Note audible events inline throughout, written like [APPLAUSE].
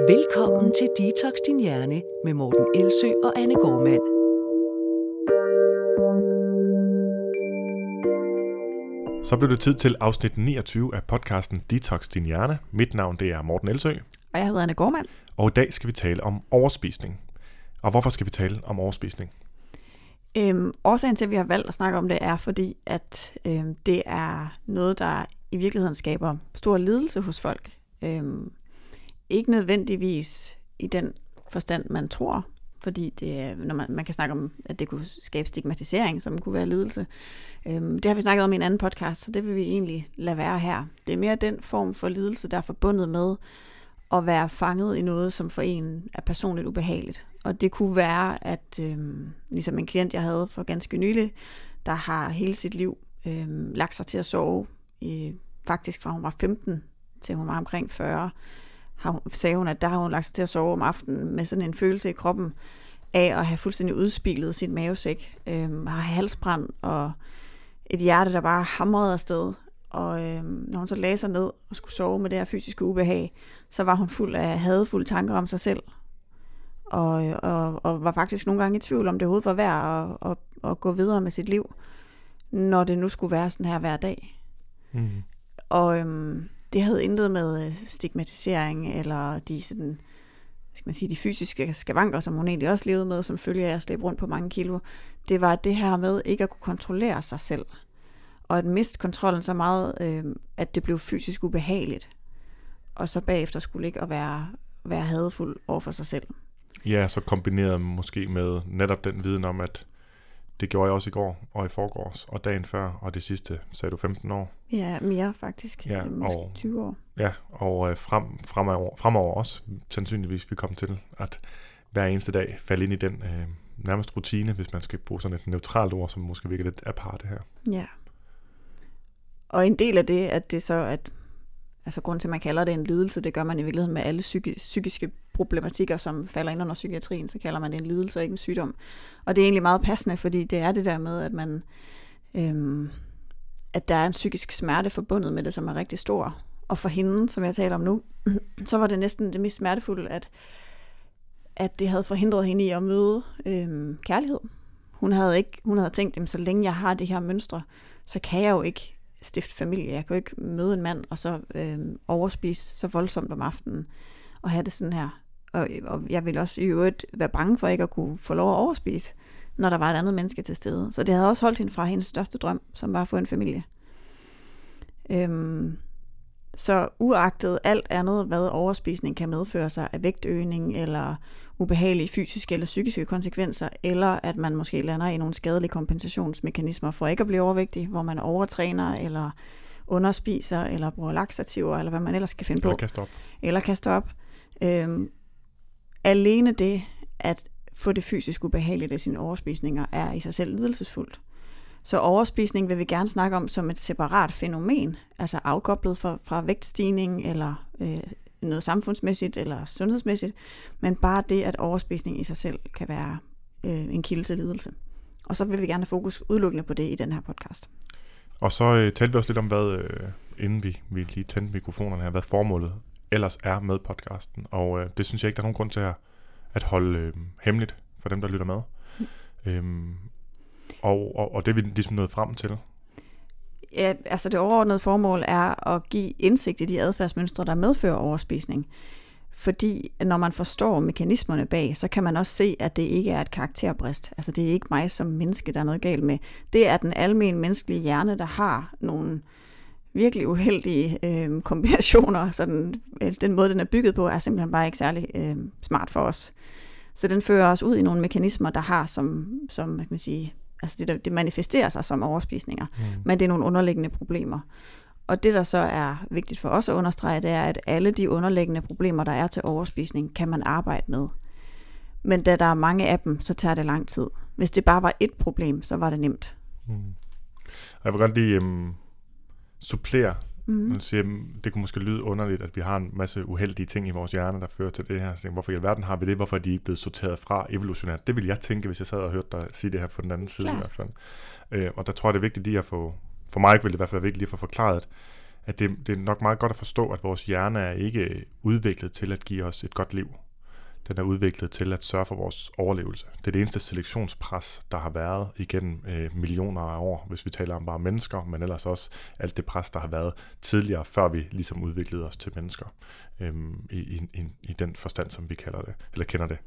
Velkommen til Detox Din Hjerne med Morten Elsø og Anne Gormand. Så blev det tid til afsnit 29 af podcasten Detox Din Hjerne. Mit navn det er Morten Elsø, Og jeg hedder Anne Gormand. og i dag skal vi tale om overspisning. Og hvorfor skal vi tale om overspisning? Øhm, årsagen til, at vi har valgt at snakke om det, er fordi, at øhm, det er noget, der i virkeligheden skaber stor lidelse hos folk. Øhm, ikke nødvendigvis i den forstand, man tror, fordi det, er- når man, man kan snakke om, at det kunne skabe stigmatisering, som kunne være lidelse. Øhm, det har vi snakket om i en anden podcast, så det vil vi egentlig lade være her. Det er mere den form for lidelse, der er forbundet med at være fanget i noget, som for en er personligt ubehageligt. Og det kunne være, at øhm, ligesom en klient, jeg havde for ganske nylig, der har hele sit liv øhm, lagt sig til at sove, i, faktisk fra hun var 15 til hun var omkring 40, har hun, sagde hun, at der har hun lagt sig til at sove om aftenen med sådan en følelse i kroppen af at have fuldstændig udspillet sin mavesæk, øhm, har halsbrand og et hjerte, der bare hamrede afsted. Og øhm, når hun så lagde sig ned og skulle sove med det her fysiske ubehag, så var hun fuld af hadefulde tanker om sig selv. Og, og, og var faktisk nogle gange i tvivl om det overhovedet var værd at, at, at gå videre med sit liv, når det nu skulle være sådan her hver dag. Mm. Og øhm, det havde intet med øh, stigmatisering eller de sådan, hvad skal man sige, de fysiske skavanker, som hun egentlig også levede med, som følge af at slæbe rundt på mange kilo. Det var det her med ikke at kunne kontrollere sig selv. Og at miste kontrollen så meget, øh, at det blev fysisk ubehageligt. Og så bagefter skulle ikke at være, være hadfuld over for sig selv. Ja, så kombineret måske med netop den viden om, at det gjorde jeg også i går og i forgårs og dagen før, og det sidste sagde du 15 år. Ja, mere faktisk. Ja, Øh, Måske og- 20 år. Ja, og øh, frem, fremover, fremover også sandsynligvis vi kommer til at hver eneste dag falde ind i den øh, nærmest rutine, hvis man skal bruge sådan et neutralt ord, som måske virker lidt aparte her. Ja. Og en del af det, at det så, at altså grund til, at man kalder det en lidelse, det gør man i virkeligheden med alle psyki- psykiske problematikker, som falder ind under psykiatrien, så kalder man det en lidelse og ikke en sygdom. Og det er egentlig meget passende, fordi det er det der med, at man, øhm, at der er en psykisk smerte forbundet med det, som er rigtig stor. Og for hende, som jeg taler om nu, [CLEARS THROAT] så var det næsten det mest smertefulde, at, at det havde forhindret hende i at møde øhm, kærlighed. Hun havde, ikke, hun havde tænkt, at så længe jeg har det her mønstre, så kan jeg jo ikke stifte familie. Jeg kan jo ikke møde en mand og så øhm, overspise så voldsomt om aftenen og have det sådan her. Og, og jeg ville også i øvrigt være bange for ikke at kunne få lov at overspise, når der var et andet menneske til stede. Så det havde også holdt hende fra hendes største drøm, som var at få en familie. Øhm, så uagtet alt andet, hvad overspisning kan medføre sig af vægtøgning eller ubehagelige fysiske eller psykiske konsekvenser, eller at man måske lander i nogle skadelige kompensationsmekanismer for ikke at blive overvægtig, hvor man overtræner eller underspiser eller bruger laxativer, eller hvad man ellers kan finde på Eller kaste op. eller kaste op. Øhm, alene det at få det fysisk ubehageligt af sine overspisninger er i sig selv lidelsesfuldt. Så overspisning vil vi gerne snakke om som et separat fænomen, altså afkoblet fra, fra vægtstigning eller øh, noget samfundsmæssigt eller sundhedsmæssigt, men bare det, at overspisning i sig selv kan være øh, en kilde til lidelse. Og så vil vi gerne have fokus udelukkende på det i den her podcast. Og så øh, talte vi også lidt om, hvad, øh, inden vi, vi lige tændte mikrofonerne her, hvad formålet ellers er med podcasten. Og øh, det synes jeg ikke, der er nogen grund til at, at holde øh, hemmeligt for dem, der lytter med. Øhm, og, og, og det er vi ligesom nået frem til. Ja, altså det overordnede formål er at give indsigt i de adfærdsmønstre, der medfører overspisning. Fordi når man forstår mekanismerne bag, så kan man også se, at det ikke er et karakterbrist. Altså det er ikke mig som menneske, der er noget galt med. Det er den almindelige menneskelige hjerne, der har nogle virkelig uheldige øh, kombinationer. Så den, øh, den måde, den er bygget på, er simpelthen bare ikke særlig øh, smart for os. Så den fører os ud i nogle mekanismer, der har som, som hvad kan man sige, altså det, der, det manifesterer sig som overspisninger Mm. men det er nogle underliggende problemer. Og det, der så er vigtigt for os at understrege, det er, at alle de underliggende problemer, der er til overspisning, kan man arbejde med. Men da der er mange af dem, så tager det lang tid. Hvis det bare var et problem, så var det nemt. Mm. Jeg vil godt lige øhm, supplere Mm. Siger, "Mm, det kunne måske lyde underligt, at vi har en masse uheldige ting i vores hjerne, der fører til det her. Så hvorfor i alverden har vi det? Hvorfor er de ikke blevet sorteret fra evolutionært? Det ville jeg tænke, hvis jeg sad og hørte dig sige det her på den anden side Klart. i hvert fald. Øh, og der tror jeg, det er vigtigt lige at få, for mig ville det i hvert fald være vigtigt lige at få forklaret, at det, det er nok meget godt at forstå, at vores hjerne er ikke udviklet til at give os et godt liv. Den er udviklet til at sørge for vores overlevelse. Det er det eneste selektionspres, der har været igennem øh, millioner af år, hvis vi taler om bare mennesker, men ellers også alt det pres, der har været tidligere, før vi ligesom udviklede os til mennesker, øh, i, i, i den forstand, som vi kalder det, eller kender det.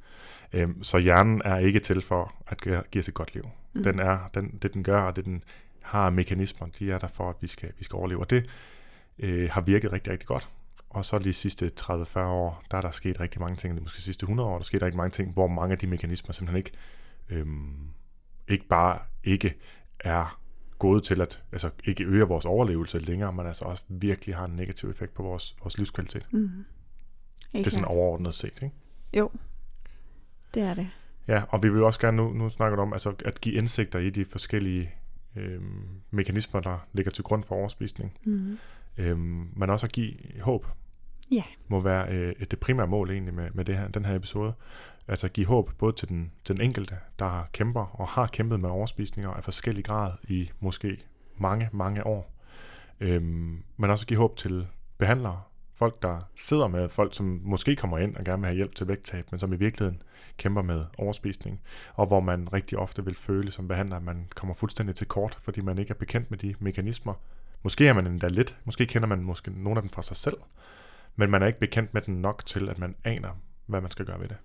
Øh, så hjernen er ikke til for at give os et godt liv. Mm. Den er, den, det den gør, og det den har mekanismer, de er der for, at vi skal, vi skal overleve. Og det øh, har virket rigtig, rigtig godt. Og så de sidste 30-40 år, der er der sket rigtig mange ting, eller måske de sidste 100 år, der er sket rigtig mange ting, hvor mange af de mekanismer simpelthen ikke, øhm, ikke bare ikke er gået til at, altså ikke øge vores overlevelse længere, men altså også virkelig har en negativ effekt på vores, vores livskvalitet. Mm. Det er sådan overordnet set, ikke? Jo, det er det. Ja, og vi vil også gerne nu, nu snakke om, altså at give indsigter i de forskellige øh, mekanismer, der ligger til grund for overspisning. Mm. Øhm, men også at give håb. Ja. Må være øh, det primære mål egentlig med, med det her, den her episode. Altså at give håb både til den, den enkelte, der kæmper og har kæmpet med overspisninger af forskellig grad i måske mange, mange år. Øhm, men også at give håb til behandlere, folk, der sidder med folk, som måske kommer ind og gerne vil have hjælp til vægttab, men som i virkeligheden kæmper med overspisning, og hvor man rigtig ofte vil føle som behandler, at man kommer fuldstændig til kort, fordi man ikke er bekendt med de mekanismer, Måske er man endda lidt, måske kender man måske nogle af dem fra sig selv, men man er ikke bekendt med den nok til, at man aner, hvad man skal gøre ved det.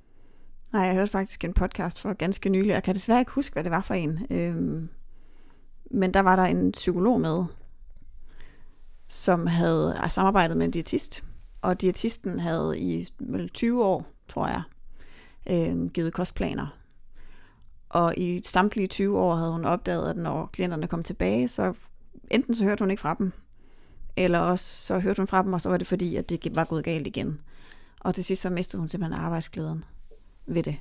Nej, jeg hørte faktisk en podcast for ganske nylig. Jeg kan desværre ikke huske, hvad det var for en. Øhm, men der var der en psykolog med, som havde øh, samarbejdet med en diætist. Og diætisten havde i 20 år, tror jeg, øhm, givet kostplaner. Og i samtlige 20 år havde hun opdaget, at når klienterne kom tilbage, så enten så hørte hun ikke fra dem, eller også så hørte hun fra dem, og så var det fordi, at det var gået galt igen. Og til sidst så mistede hun simpelthen arbejdsglæden ved det.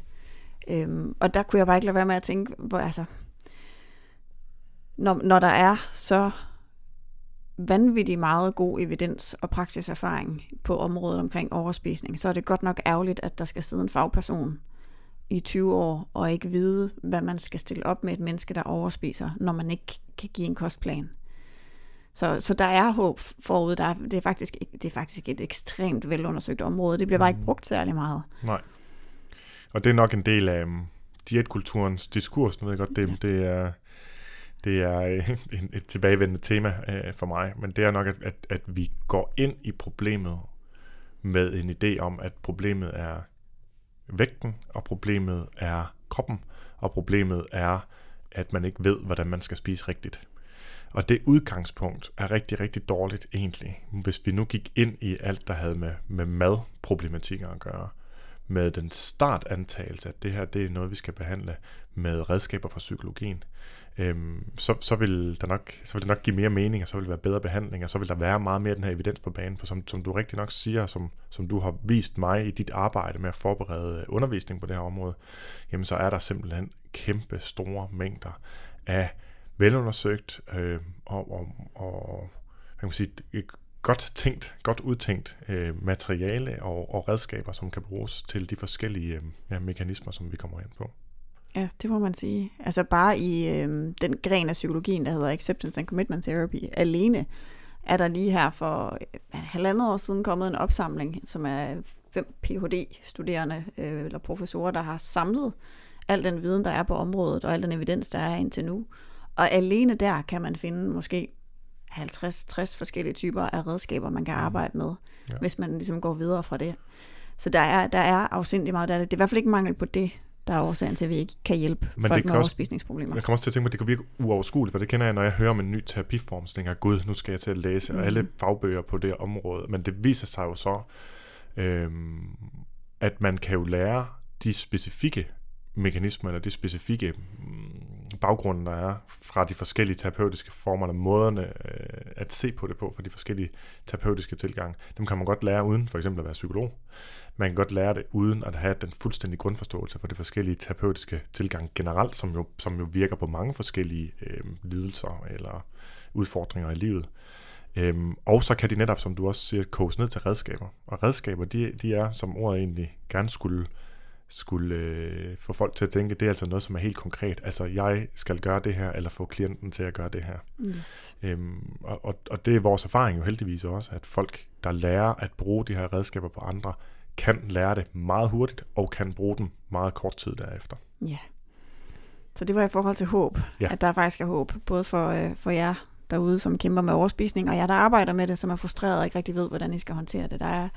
Øhm, og der kunne jeg bare ikke lade være med at tænke, hvor, altså, når, når der er så vanvittigt meget god evidens og praksiserfaring på området omkring overspisning, så er det godt nok ærgerligt, at der skal sidde en fagperson i 20 år og ikke vide, hvad man skal stille op med et menneske, der overspiser, når man ikke kan give en kostplan. Så, så der er håb forud. Der er, det, er faktisk, det er faktisk et ekstremt velundersøgt område. Det bliver bare ikke mm. brugt særlig meget. Nej. Og det er nok en del af um, diætkulturens diskurs. Nu ved jeg godt, det, ja. det er, det er [LAUGHS] en, et tilbagevendende tema uh, for mig. Men det er nok, at, at, at vi går ind i problemet med en idé om, at problemet er vægten, og problemet er kroppen, og problemet er, at man ikke ved, hvordan man skal spise rigtigt. Og det udgangspunkt er rigtig, rigtig dårligt egentlig, hvis vi nu gik ind i alt, der havde med, med madproblematikker at gøre, med den startantagelse, at det her det er noget, vi skal behandle med redskaber fra psykologien, øhm, så, så, vil der nok, så vil det nok give mere mening, og så vil det være bedre behandling, og så vil der være meget mere den her evidens på banen, for som, som du rigtig nok siger, som, som du har vist mig i dit arbejde med at forberede undervisning på det her område, jamen så er der simpelthen kæmpe store mængder af velundersøgt øh, og, og, og hvad kan man sige, godt tænkt, godt udtænkt øh, materiale og, og redskaber, som kan bruges til de forskellige øh, ja, mekanismer, som vi kommer ind på. Ja, det må man sige. Altså bare i øh, den gren af psykologien, der hedder Acceptance and Commitment Therapy, alene er der lige her for øh, halvandet år siden kommet en opsamling, som er fem Ph.D.-studerende øh, eller professorer, der har samlet al den viden, der er på området, og al den evidens, der er indtil nu, og alene der kan man finde måske 50-60 forskellige typer af redskaber, man kan mm. arbejde med, ja. hvis man ligesom går videre fra det. Så der er, der er afsindig meget. Der er, det er i hvert fald ikke mangel på det, der er årsagen til, at vi ikke kan hjælpe Men folk det med overspisningsproblemer. Jeg kommer også til at tænke på, at det kan virke uoverskueligt, for det kender jeg, når jeg hører om en ny terapiform, så tænker jeg, gud, nu skal jeg til at læse mm. alle fagbøger på det område. Men det viser sig jo så, øhm, at man kan jo lære de specifikke mekanismer, eller de specifikke baggrunden, der er fra de forskellige terapeutiske former, eller måderne øh, at se på det på, for de forskellige terapeutiske tilgange, dem kan man godt lære uden for eksempel at være psykolog. Man kan godt lære det uden at have den fuldstændige grundforståelse for de forskellige terapeutiske tilgange generelt, som jo, som jo virker på mange forskellige øh, lidelser eller udfordringer i livet. Øhm, og så kan de netop, som du også siger, koges ned til redskaber. Og redskaber, de, de er, som ordet egentlig gerne skulle skulle øh, få folk til at tænke, det er altså noget, som er helt konkret. Altså, jeg skal gøre det her, eller få klienten til at gøre det her. Yes. Øhm, og, og, og det er vores erfaring jo heldigvis også, at folk, der lærer at bruge de her redskaber på andre, kan lære det meget hurtigt, og kan bruge dem meget kort tid derefter. Ja. Så det var i forhold til håb, Ja. at der faktisk er håb, både for, øh, for jer derude, som kæmper med overspisning, og jer, der arbejder med det, som er frustreret og ikke rigtig ved, hvordan I skal håndtere det. Der er,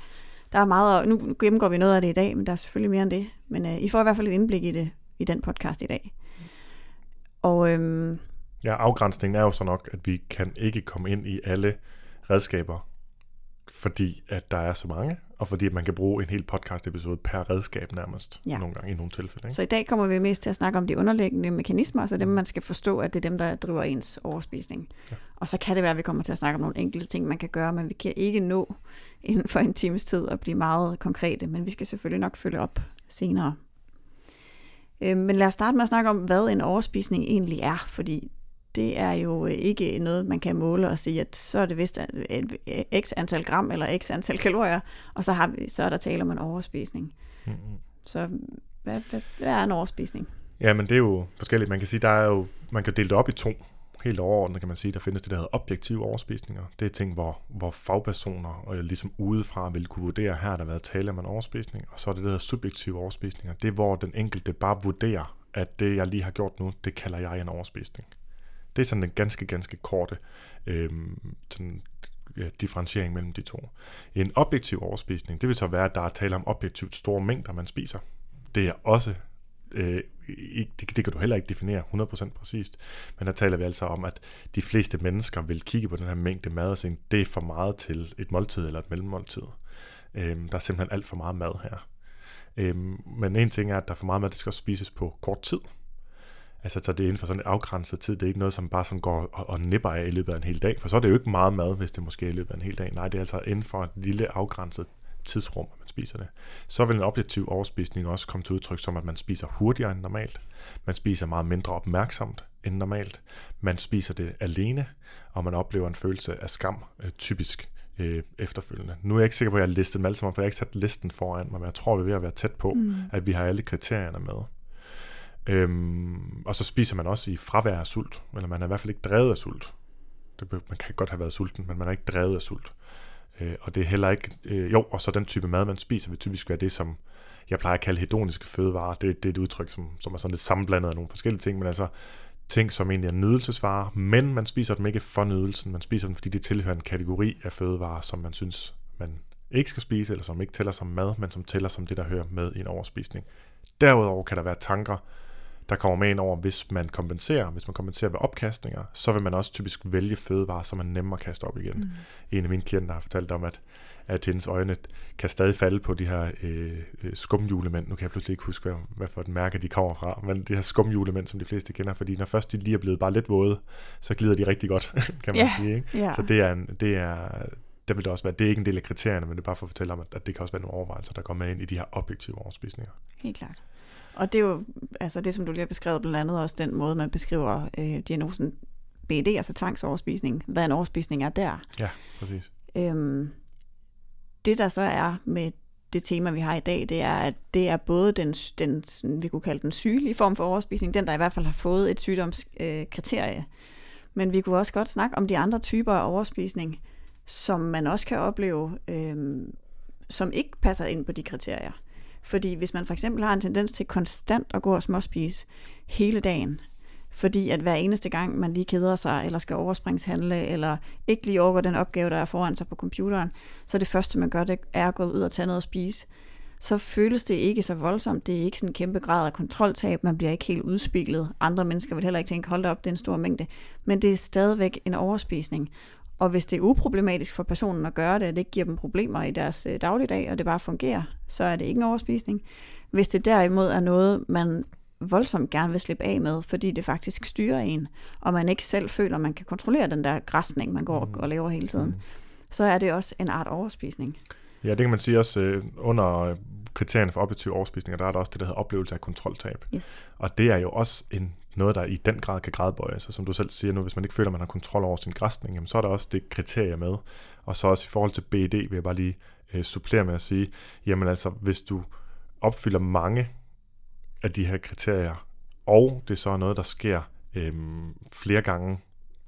der er meget, og nu gennemgår vi noget af det i dag, men der er selvfølgelig mere end det. Men øh, I får i hvert fald et indblik i det i den podcast i dag. Og øhm, Ja, afgrænsningen er jo så nok, at vi kan ikke komme ind i alle redskaber, fordi at der er så mange, og fordi man kan bruge en hel podcast episode per redskab nærmest, Ja. nogle gange i nogle tilfælde. Ikke? så i dag kommer vi mest til at snakke om de underliggende mekanismer, altså dem, man skal forstå, at det er dem, der driver ens overspisning. Ja. Og så kan det være, at vi kommer til at snakke om nogle enkelte ting, man kan gøre, men vi kan ikke nå inden for en times tid at blive meget konkrete, men vi skal selvfølgelig nok følge op senere. Øh, Men lad os starte med at snakke om, hvad en overspisning egentlig er, fordi det er jo øh, ikke noget, man kan måle og sige, at så er det vist x antal gram eller x antal kalorier, og så, har vi, så er der tale om en overspisning. Mm-hmm. Så hvad, hvad, hvad er en overspisning? Ja, men det er jo forskelligt. Man kan sige, der er jo, man kan dele det op i to. Helt overordnet kan man sige, der findes det, der hedder objektive overspisninger. Det er ting, hvor, hvor fagpersoner øh, ligesom udefra vil kunne vurdere, her har der været tale om en overspisning. Og så er det, der hedder subjektive overspisninger. Det er, hvor den enkelte bare vurderer, at det, jeg lige har gjort nu, det kalder jeg en overspisning. Det er sådan den ganske, ganske korte øh, sådan, ja, differentiering mellem de to. En objektiv overspisning, det vil så være, at der er tale om objektivt store mængder, man spiser. Det er også øh, ikke, det, det kan du heller ikke definere 100% præcist, men der taler vi altså om, at de fleste mennesker vil kigge på den her mængde mad og sige, det er for meget til et måltid eller et mellemmåltid. Øh, der er simpelthen alt for meget mad her. Øh, men en ting er, at der er for meget mad, det skal også spises på kort tid. Altså, så det er inden for sådan en afgrænset tid. Det er ikke noget, som bare sådan går og, og nipper af i løbet af en hel dag, for så er det jo ikke meget mad, hvis det måske er i løbet af en hel dag. Nej, det er altså inden for et lille afgrænset tidsrum, at man spiser det. Så vil en objektiv overspisning også komme til udtryk som, at man spiser hurtigere end normalt. Man spiser meget mindre opmærksomt end normalt. Man spiser det alene, og man oplever en følelse af skam, øh, typisk øh, efterfølgende. Nu er jeg ikke sikker på, at jeg har listet dem alle sammen, for jeg har ikke sat listen foran mig, men jeg tror, vi er ved at være tæt på, mm. at vi har alle kriterierne med. Øhm, og så spiser man også i fravær af sult, eller man er i hvert fald ikke drevet af sult. Det, man kan godt have været sulten, men man er ikke drevet af sult. Øh, og det er heller ikke, øh, jo, og så den type mad, man spiser, vil typisk være det, som jeg plejer at kalde hedoniske fødevarer. Det, det er et udtryk, som, som er sådan lidt sammenblandet af nogle forskellige ting, men altså ting, som egentlig er nydelsesvarer, men man spiser dem ikke for nydelsen, man spiser dem, fordi de tilhører en kategori af fødevarer, som man synes, man ikke skal spise, eller som ikke tæller som mad, men som tæller som det, der hører med i en overspisning. Derudover kan der være tanker, der kommer med ind over, hvis man kompenserer. Hvis man kompenserer ved opkastninger, så vil man også typisk vælge fødevarer, som man nemmere kaster op igen. Mm. En af mine klienter har fortalt om, at, at hendes øjne kan stadig falde på de her øh, øh, skumjulemænd. Nu kan jeg pludselig ikke huske, hvad, hvad for et mærke de kommer fra, men de her skumjulemænd, som de fleste kender, fordi når først de lige er blevet bare lidt våde, så glider de rigtig godt, [LAUGHS] kan man Ja, sige. Ikke? ja. Så det er, en, det er der vil det også være, det er ikke en del af kriterierne, men det er bare for at fortælle om, at, at det kan også være nogle overvejelser, der går med ind i de her objektive overspisninger. Helt klart. Og det er jo altså det, som du lige har beskrevet, blandt andet også den måde, man beskriver øh, diagnosen BD, altså tvangsoverspisning, hvad en overspisning er der. Ja, præcis. Øhm, det der så er med det tema, vi har i dag, det er, at det er både den, den vi kunne kalde den sygelige form for overspisning, den der i hvert fald har fået et sygdomskriterie, øh, kriterie. men vi kunne også godt snakke om de andre typer af overspisning, som man også kan opleve, øhm, som ikke passer ind på de kriterier. Fordi hvis man for eksempel har en tendens til konstant at gå og småspise hele dagen, fordi at hver eneste gang, man lige keder sig, eller skal overspringshandle, eller ikke lige overgår den opgave, der er foran sig på computeren, så det første, man gør, det er at gå ud og tage noget at spise. Så føles det ikke så voldsomt. Det er ikke sådan en kæmpe grad af kontroltab. Man bliver ikke helt udspillet. Andre mennesker vil heller ikke tænke, hold da op, det er en stor mængde. Men det er stadigvæk en overspisning. Og hvis det er uproblematisk for personen at gøre det, og det ikke giver dem problemer i deres øh, dagligdag, og det bare fungerer, så er det ikke en overspisning. Hvis det derimod er noget, man voldsomt gerne vil slippe af med, fordi det faktisk styrer en, og man ikke selv føler, at man kan kontrollere den der græsning, man går og laver hele tiden, så er det også en art overspisning. Ja, det kan man sige også øh, under kriterierne for objektiv overspisning, der er der også det, der hedder oplevelse af kontroltab. Yes. Og det er jo også en, noget, der i den grad kan gradbøje. Så som du selv siger nu, hvis man ikke føler, at man har kontrol over sin græsning, jamen, så er der også det kriterie med. Og så også i forhold til BED vil jeg bare lige øh, supplere med at sige, jamen altså, hvis du opfylder mange af de her kriterier, og det så er noget, der sker øh, flere gange,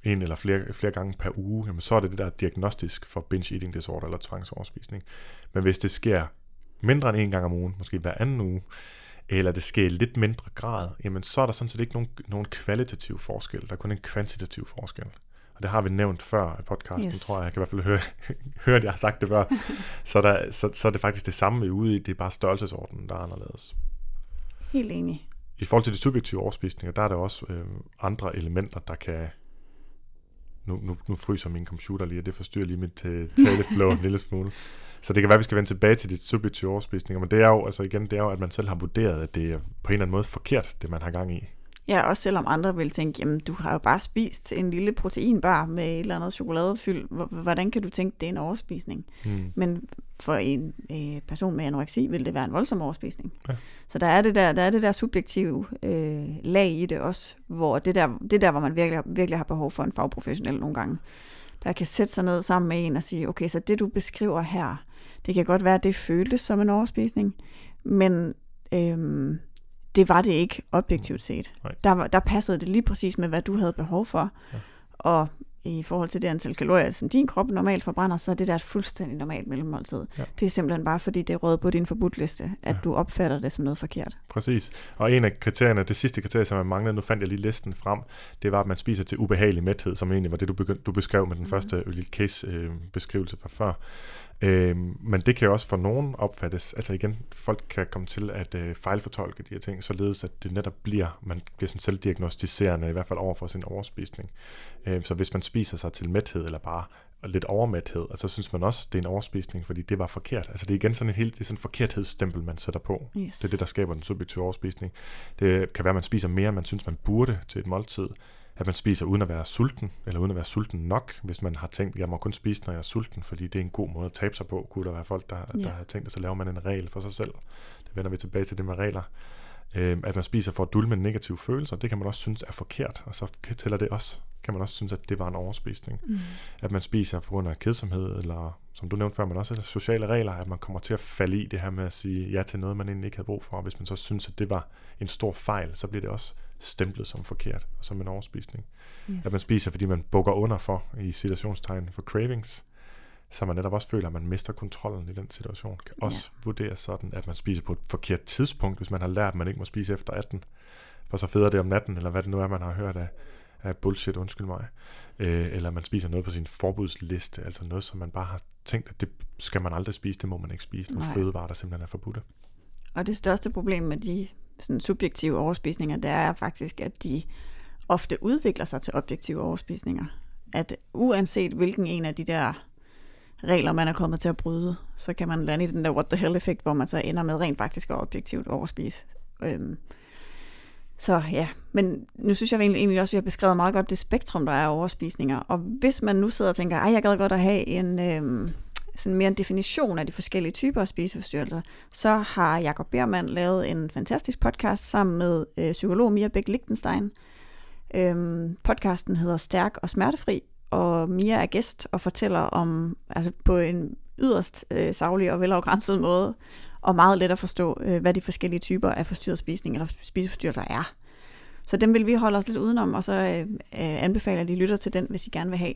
en eller flere, flere gange per uge, jamen så er det det der diagnostisk for binge eating disorder eller tvangsoverspisning. Men hvis det sker mindre end en gang om ugen, måske hver anden uge, eller det sker i lidt mindre grad, jamen så er der sådan set ikke nogen, nogen kvalitativ forskel, der er kun en kvantitativ forskel. Og det har vi nævnt før i podcasten, yes. tror jeg. Jeg kan i hvert fald høre, [LAUGHS] høre at jeg har sagt det før. [LAUGHS] så, der, så, så er det faktisk det samme, vi er ude i. Det er bare størrelsesordenen, der er anderledes. Helt enig. I forhold til de subjektive overspisninger, der er der også øh, andre elementer, der kan... Nu, nu, nu fryser min computer lige, og det forstyrrer lige mit uh, taleflow en lille smule. Så det kan være, at vi skal vende tilbage til de subjektive overspisninger, men det er jo, altså igen, det er jo, at man selv har vurderet, at det er på en eller anden måde forkert, det man har gang i. Ja, også selvom andre vil tænke, jamen du har jo bare spist en lille proteinbar med et eller andet chokoladefyld. Hvordan kan du tænke, det er en overspisning? Hmm. Men for en øh, person med anoreksi vil det være en voldsom overspisning. Ja. Så der er det der, der, er det der subjektive øh, lag i det også, hvor det der, det der, hvor man virkelig, virkelig har behov for en fagprofessionel nogle gange, der kan sætte sig ned sammen med en og sige, okay, så det du beskriver her, det kan godt være, at det føltes som en overspisning, men øhm, det var det ikke objektivt set. Der, der passede det lige præcis med, hvad du havde behov for. Ja. Og i forhold til det antal kalorier, som din krop normalt forbrænder, så er det der et fuldstændig normalt mellemmåltid. Ja. Det er simpelthen bare, fordi det er råd på din forbudtliste, at ja. du opfatter det som noget forkert. Præcis. Og en af kriterierne, det sidste kriterie, som jeg manglede, nu fandt jeg lige listen frem, det var, at man spiser til ubehagelig mæthed, som egentlig var det, du, begynd, du beskrev med den mm. første lille case-beskrivelse øh, fra før. Øh, men det kan jo også for nogen opfattes, altså igen, folk kan komme til at øh, fejlfortolke de her ting, således at det netop bliver, man bliver sådan selvdiagnostiserende, i hvert fald over for sin overspisning. Øh, så hvis man spiser sig til mæthed, eller bare lidt overmæthed, altså, så synes man også, det er en overspisning, fordi det var forkert. Altså det er igen sådan en helt, det er sådan en forkerthedsstempel, man sætter på. Yes. Det er det, der skaber den subjektive overspisning. Det kan være, at man spiser mere, end man synes, man burde til et måltid at man spiser uden at være sulten, eller uden at være sulten nok, hvis man har tænkt, jeg må kun spise, når jeg er sulten, fordi det er en god måde at tabe sig på, kunne der være folk, der, ja. der har tænkt, at så laver man en regel for sig selv. Det vender vi tilbage til det med regler. Øh, at man spiser for at dulme negative følelser, det kan man også synes er forkert, og så tæller det også, kan man også synes, at det var en overspisning. Mm. At man spiser på grund af kedsomhed, eller som du nævnte før, men også sociale regler, at man kommer til at falde i det her med at sige ja til noget, man egentlig ikke havde brug for, og hvis man så synes, at det var en stor fejl, så bliver det også stemplet som forkert og som en overspisning. Yes. At man spiser, fordi man bukker under for, i situationstegn for cravings, så man netop også føler, at man mister kontrollen i den situation. Kan også ja. vurdere sådan, at man spiser på et forkert tidspunkt, hvis man har lært, at man ikke må spise efter 18, for så federe det om natten, eller hvad det nu er, man har hørt af, af bullshit, undskyld mig. Øh, eller man spiser noget på sin forbudsliste, altså noget, som man bare har tænkt, at det skal man aldrig spise, det må man ikke spise. Nogle fødevarer, der simpelthen er forbudte. Og det største problem med de sådan subjektive overspisninger, det er faktisk, at de ofte udvikler sig til objektive overspisninger. At uanset hvilken en af de der regler, man er kommet til at bryde, så kan man lande i den der what the hell-effekt, hvor man så ender med rent faktisk og objektivt overspise. Øhm, så ja, men nu synes jeg egentlig også, at vi har beskrevet meget godt det spektrum, der er af overspisninger. Og hvis man nu sidder og tænker, at jeg gad godt at have en, øhm, sådan mere en definition af de forskellige typer af spiseforstyrrelser, så har Jakob Bermann lavet en fantastisk podcast sammen med øh, psykolog Mia Bæk Lichtenstein. Øhm, podcasten hedder Stærk og Smertefri, og Mia er gæst og fortæller om, altså på en yderst øh, savlig og velafgrænset måde, og meget let at forstå, øh, hvad de forskellige typer af forstyrret spisning eller spiseforstyrrelser er. Så dem vil vi holde os lidt udenom, og så øh, øh, anbefaler I lytter til den, hvis I gerne vil have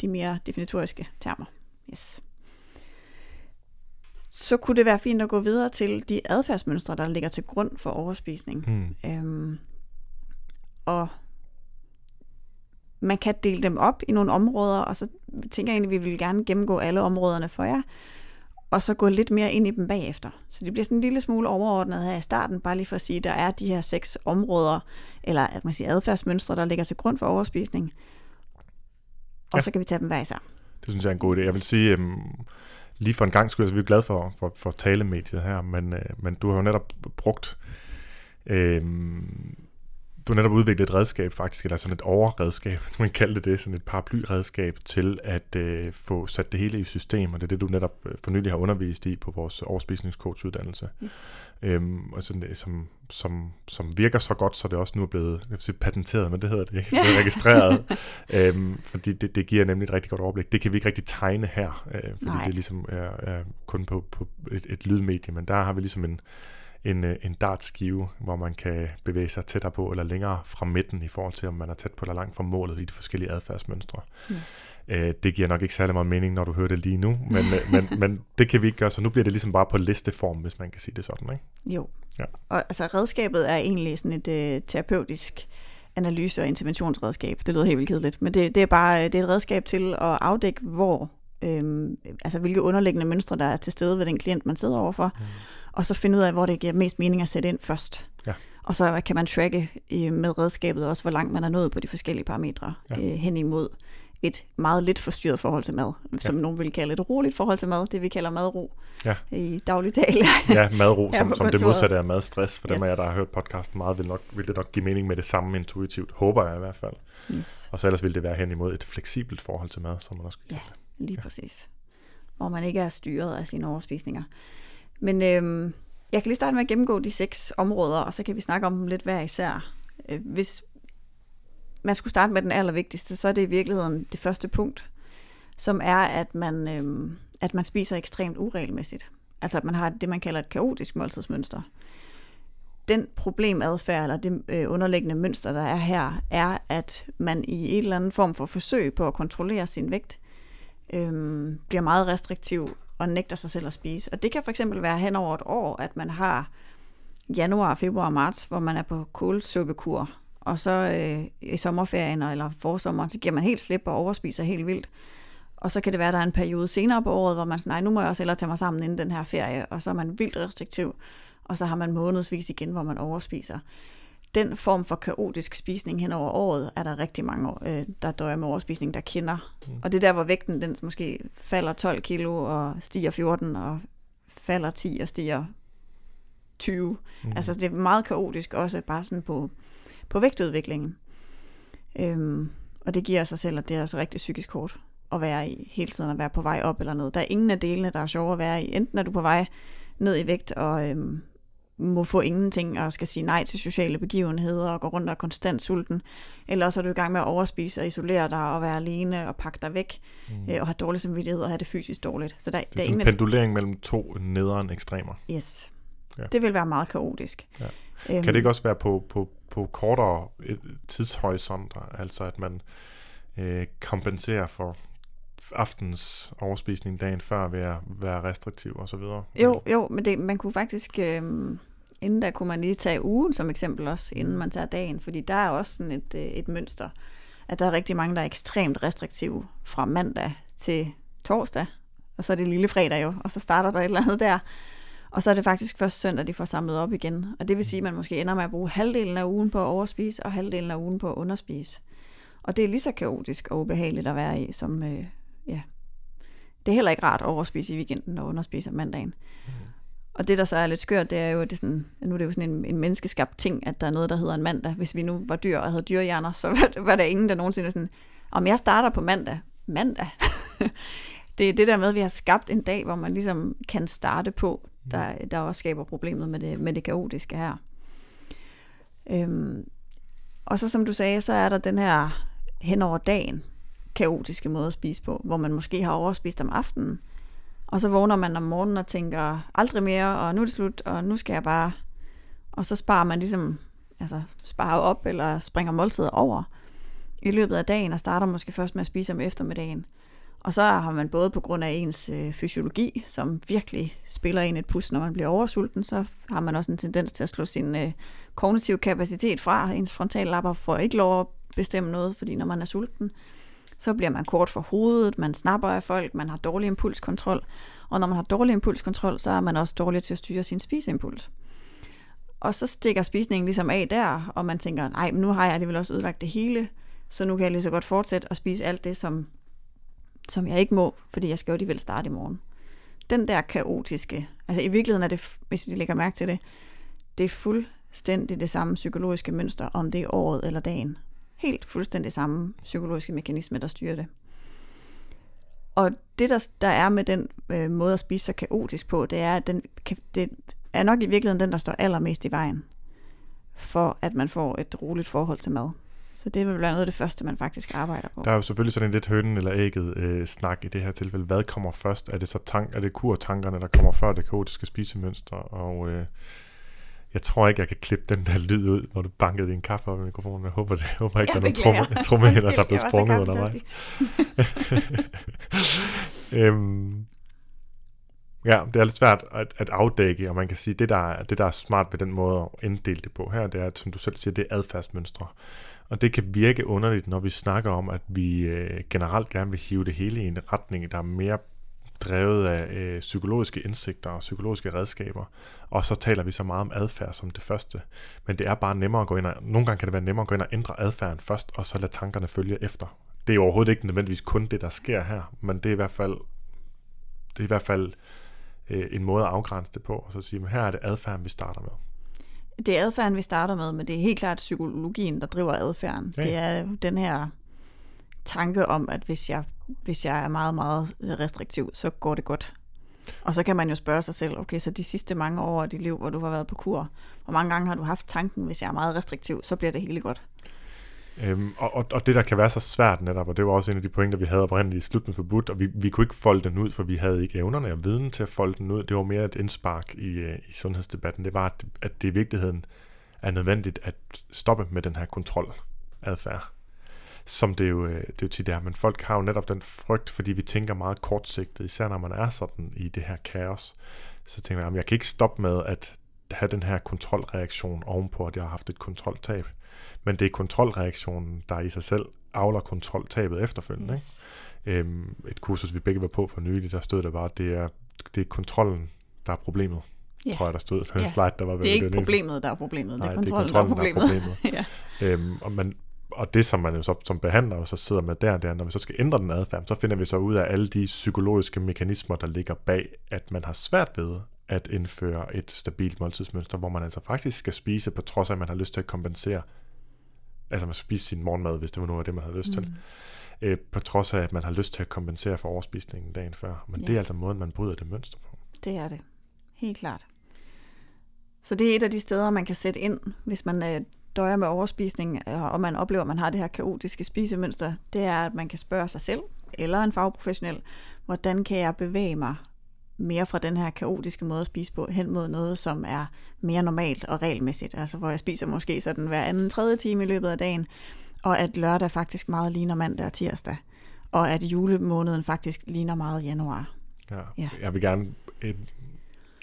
de mere definitoriske termer. Yes så kunne det være fint at gå videre til de adfærdsmønstre, der ligger til grund for overspisning. Mm. Øhm, og man kan dele dem op i nogle områder, og så tænker jeg egentlig, at vi vil gerne gennemgå alle områderne for jer, og så gå lidt mere ind i dem bagefter. Så det bliver sådan en lille smule overordnet her i starten, bare lige for at sige, at der er de her seks områder, eller at man siger adfærdsmønstre, der ligger til grund for overspisning. Og ja. så kan vi tage dem hver især. Det synes jeg er en god idé. Jeg vil sige, øhm, lige for en gang skulle, så vi er glade for, for, for talemediet her, men, øh, men du har jo netop brugt, øh, du har netop udviklet et redskab faktisk, eller sådan et overredskab, [LAUGHS] man kalde det det, sådan et paraplyredskab til at øh, få sat det hele i system, og det er det, du netop øh, for nylig har undervist i på vores overspisningscoachuddannelse. Yes. Øhm, og sådan, som, som, som virker så godt, så det også nu er blevet jeg vil sige, patenteret, men det hedder det ikke, det er [LAUGHS] registreret, øhm, fordi det, det giver nemlig et rigtig godt overblik. Det kan vi ikke rigtig tegne her, øh, fordi Nej. det ligesom er, er kun på, på et, et lydmedie, men der har vi ligesom en, en, øh, en dartskive, hvor man kan bevæge sig tættere på eller længere fra midten i forhold til, om man er tæt på eller langt fra målet i de forskellige adfærdsmønstre. Yes. Øh, det giver nok ikke særlig meget mening, når du hører det lige nu, [LAUGHS] men, øh, men, men det kan vi ikke gøre, så nu bliver det ligesom bare på listeform, hvis man kan sige det sådan, ikke? Jo. Ja. Og altså redskabet er egentlig sådan et øh, terapeutisk analyse- og interventionsredskab. Det lyder helt vildt kedeligt, men det, det er bare det er et redskab til at afdække, hvor, øhm, altså hvilke underliggende mønstre, der er til stede ved den klient, man sidder overfor, mm. og så finde ud af, hvor det giver mest mening at sætte ind først. Ja. Og så kan man tracke øh, med redskabet også, hvor langt man er nået på de forskellige parametre Ja. øh, hen imod et meget lidt forstyrret forhold til mad, som nogen vil kalde et roligt forhold til mad, det vi kalder madro Ja. i daglig tale. [LAUGHS] Ja, madro, Ja, som, som det modsatte af madstress. For dem Yes. af jer, der har hørt podcasten meget, vil, nok, vil det nok give mening med det samme intuitivt. Håber jeg i hvert fald. yes. Og så ellers vil det være hen imod et fleksibelt forhold til mad, som man også kan Ja. kalde det. Lige præcis. Hvor man ikke er styret af sine overspisninger. Men øhm, jeg kan lige starte med at gennemgå de seks områder, og så kan vi snakke om dem lidt hver især. Øh, hvis man skulle starte med den allervigtigste, så er det i virkeligheden det første punkt, som er, at man, øhm, at man spiser ekstremt uregelmæssigt. Altså at man har det, man kalder et kaotisk måltidsmønster. Den problemadfærd, eller det øh, underliggende mønster, der er her, er, at man i en eller anden form for forsøg på at kontrollere sin vægt, øhm, bliver meget restriktiv og nægter sig selv at spise. Og det kan for eksempel være hen over et år, at man har januar, februar marts, hvor man er på kålsuppekur, og så øh, i sommerferien eller forsommeren, så giver man helt slip og overspiser helt vildt. Og så kan det være, at der er en periode senere på året, hvor man siger, nej, nu må jeg også hellere tage mig sammen inden den her ferie, og så er man vildt restriktiv, og så har man månedsvis igen, hvor man overspiser. Den form for kaotisk spisning hen over året, er der rigtig mange, øh, der døjer med overspisning, der kender. Mm. Og det er der, hvor vægten den måske falder 12 kilo og stiger 14, og falder 10 og stiger 20. Mm. Altså det er meget kaotisk også, bare sådan på, på vægtudviklingen. Øhm, og det giver sig selv, at det er altså rigtig psykisk hårdt at være i, hele tiden at være på vej op eller ned. Der er ingen af delene, der er sjove at være i. Enten er du på vej ned i vægt og øhm, må få ingenting og skal sige nej til sociale begivenheder og gå rundt og er konstant sulten, eller også er du i gang med at overspise og isolere dig og være alene og pakke dig væk mm. øh, og have dårlig samvittighed og have det fysisk dårligt. Så der, Det der er er sådan ingen en pendulering mellem to nederen ekstremer. Yes. Ja. Det vil være meget kaotisk. Ja. Øhm, Kan det ikke også være på, på, på kortere øh, tidshorisonter, altså at man øh, kompenserer for aftens overspisning dagen før ved at være restriktiv og så videre? Jo, jo, men det, man kunne faktisk, øhm, inden der kunne man lige tage ugen som eksempel også, inden man tager dagen, fordi der er også sådan et, øh, et mønster, at der er rigtig mange, der er ekstremt restriktive fra mandag til torsdag, og så er det lille fredag jo, og så starter der et eller andet der, og så er det faktisk først søndag, de får samlet op igen, og det vil sige, at man måske ender med at bruge halvdelen af ugen på at overspise, og halvdelen af ugen på at underspise. Og det er lige så kaotisk og ubehageligt at være i, som, øh, ja, det er heller ikke rart at overspise i weekenden og underspise om mandagen. Mm. Og det, der så er lidt skørt, det er jo, at det er sådan, nu er det jo sådan en, en menneskeskabt ting, at der er noget, der hedder en mandag. Hvis vi nu var dyr og havde dyrehjerner, så var, var der ingen, der nogensinde sådan, om jeg starter på mandag. Mandag? [LAUGHS] det er det der med, at vi har skabt en dag, hvor man ligesom kan starte på, der, der også skaber problemet med det, med det kaotiske her. Øhm, og så som du sagde, så er der den her hen over dagen kaotiske måde at spise på, hvor man måske har overspist om aftenen, og så vågner man om morgenen og tænker, aldrig mere, og nu er det slut, og nu skal jeg bare... Og så sparer man ligesom, altså sparer op, eller springer måltider over i løbet af dagen, og starter måske først med at spise om eftermiddagen. Og så har man både på grund af ens øh, fysiologi, som virkelig spiller en et pus, når man bliver oversulten, så har man også en tendens til at slå sin øh, kognitive kapacitet fra. Ens frontallapper får ikke lov at bestemme noget, fordi når man er sulten, så bliver man kort for hovedet, man snapper af folk, man har dårlig impulskontrol. Og når man har dårlig impulskontrol, så er man også dårlig til at styre sin spiseimpuls. Og så stikker spisningen ligesom af der, og man tænker, nej, men nu har jeg alligevel også ødelagt det hele, så nu kan jeg lige så godt fortsætte at spise alt det, som, som jeg ikke må, fordi jeg skal jo alligevel starte i morgen. Den der kaotiske, altså i virkeligheden er det, hvis I lægger mærke til det, det er fuldstændig det samme psykologiske mønster, om det er året eller dagen. Helt fuldstændig samme psykologiske mekanisme, der styrer det. Og det, der, der er med den øh, måde at spise så kaotisk på, det er, at den kan, det er nok i virkeligheden den, der står allermest i vejen for, at man får et roligt forhold til mad. Så det vil være noget af det første, man faktisk arbejder på. Der er jo selvfølgelig sådan en lidt hønen eller ægget øh, snak i det her tilfælde. Hvad kommer først? Er det så tank, er det kurtankerne, der kommer før det kaotiske spisemønster? Og øh, jeg tror ikke, jeg kan klippe den der lyd ud, når du bankede din kaffe op i mikrofonen. Jeg håber, det, jeg håber ikke, Jeg der er nogen tromme, tromme der er blevet sprunget undervejs. [LAUGHS] øhm, ja, det er lidt svært at, at afdække, og man kan sige, det der, er- det der er smart ved den måde at inddele det på her, det er, at, som du selv siger, det er adfærdsmønstre. Og det kan virke underligt, når vi snakker om, at vi øh, generelt gerne vil hive det hele i en retning, der er mere drevet af øh, psykologiske indsigter og psykologiske redskaber. Og så taler vi så meget om adfærd som det første. Men det er bare nemmere at gå ind og, nogle gange kan det være nemmere at gå ind og ændre adfærden først, og så lade tankerne følge efter. Det er overhovedet ikke nødvendigvis kun det, der sker her, men det er i hvert fald, det er i hvert fald øh, en måde at afgrænse det på, og så sige, at her er det adfærden, vi starter med. Det er adfærden, vi starter med, men det er helt klart psykologien, der driver adfærden. Ja. Det er den her tanke om, at hvis jeg, hvis jeg er meget, meget restriktiv, så går det godt. Og så kan man jo spørge sig selv, okay, så de sidste mange år af dit liv, hvor du har været på kur, hvor mange gange har du haft tanken, hvis jeg er meget restriktiv, så bliver det hele godt. Øhm, og, og, og det, der kan være så svært netop, og det var også en af de pointer, vi havde oprindeligt i slutten forbudt, og vi, vi kunne ikke folde den ud, for vi havde ikke evnerne og viden til at folde den ud. Det var mere et indspark i, øh, i sundhedsdebatten. Det var, at, at det i virkeligheden er nødvendigt at stoppe med den her kontroladfærd. Som det jo, øh, det er jo tit er, men folk har jo netop den frygt, fordi vi tænker meget kortsigtet, især når man er sådan i det her kaos. Så tænker jeg, at jeg kan ikke stoppe med at have den her kontrolreaktion ovenpå, at jeg har haft et kontroltab. Men det er kontrolreaktionen, der i sig selv afler kontroltabet efterfølgende. Ikke? Yes. Øhm, et kursus, vi begge var på for nylig, der stod der bare, at det er, det er kontrollen, der er problemet. Ja. Tror jeg, der stod. Den Ja. slide, der var Det er ikke problemet, der er problemet. Det Nej, er kontrollen, der er problemet. [LAUGHS] ja. Øhm, og, man, og det, som man jo så som behandler jo så sidder med der, det er, når vi så skal ændre den adfærd, så finder vi så ud af alle de psykologiske mekanismer, der ligger bag, at man har svært ved at indføre et stabilt måltidsmønster, hvor man altså faktisk skal spise, på trods af, at man har lyst til at kompensere. Altså man skal spise sin morgenmad, hvis det var noget af det, man havde lyst til. Mm. Øh, på trods af, at man har lyst til at kompensere for overspisningen dagen før. Men Ja. det er altså måden, man bryder det mønster på. Det er det. Helt klart. Så det er et af de steder, man kan sætte ind, hvis man øh, døjer med overspisning, øh, og man oplever, at man har det her kaotiske spisemønster. Det er, at man kan spørge sig selv, eller en fagprofessionel, hvordan kan jeg bevæge mig mere fra den her kaotiske måde at spise på, hen mod noget, som er mere normalt og regelmæssigt. Altså hvor jeg spiser måske sådan hver anden tredje time i løbet af dagen, og at lørdag faktisk meget ligner mandag og tirsdag, og at julemåneden faktisk ligner meget januar. Ja. Ja. Jeg vil gerne øh,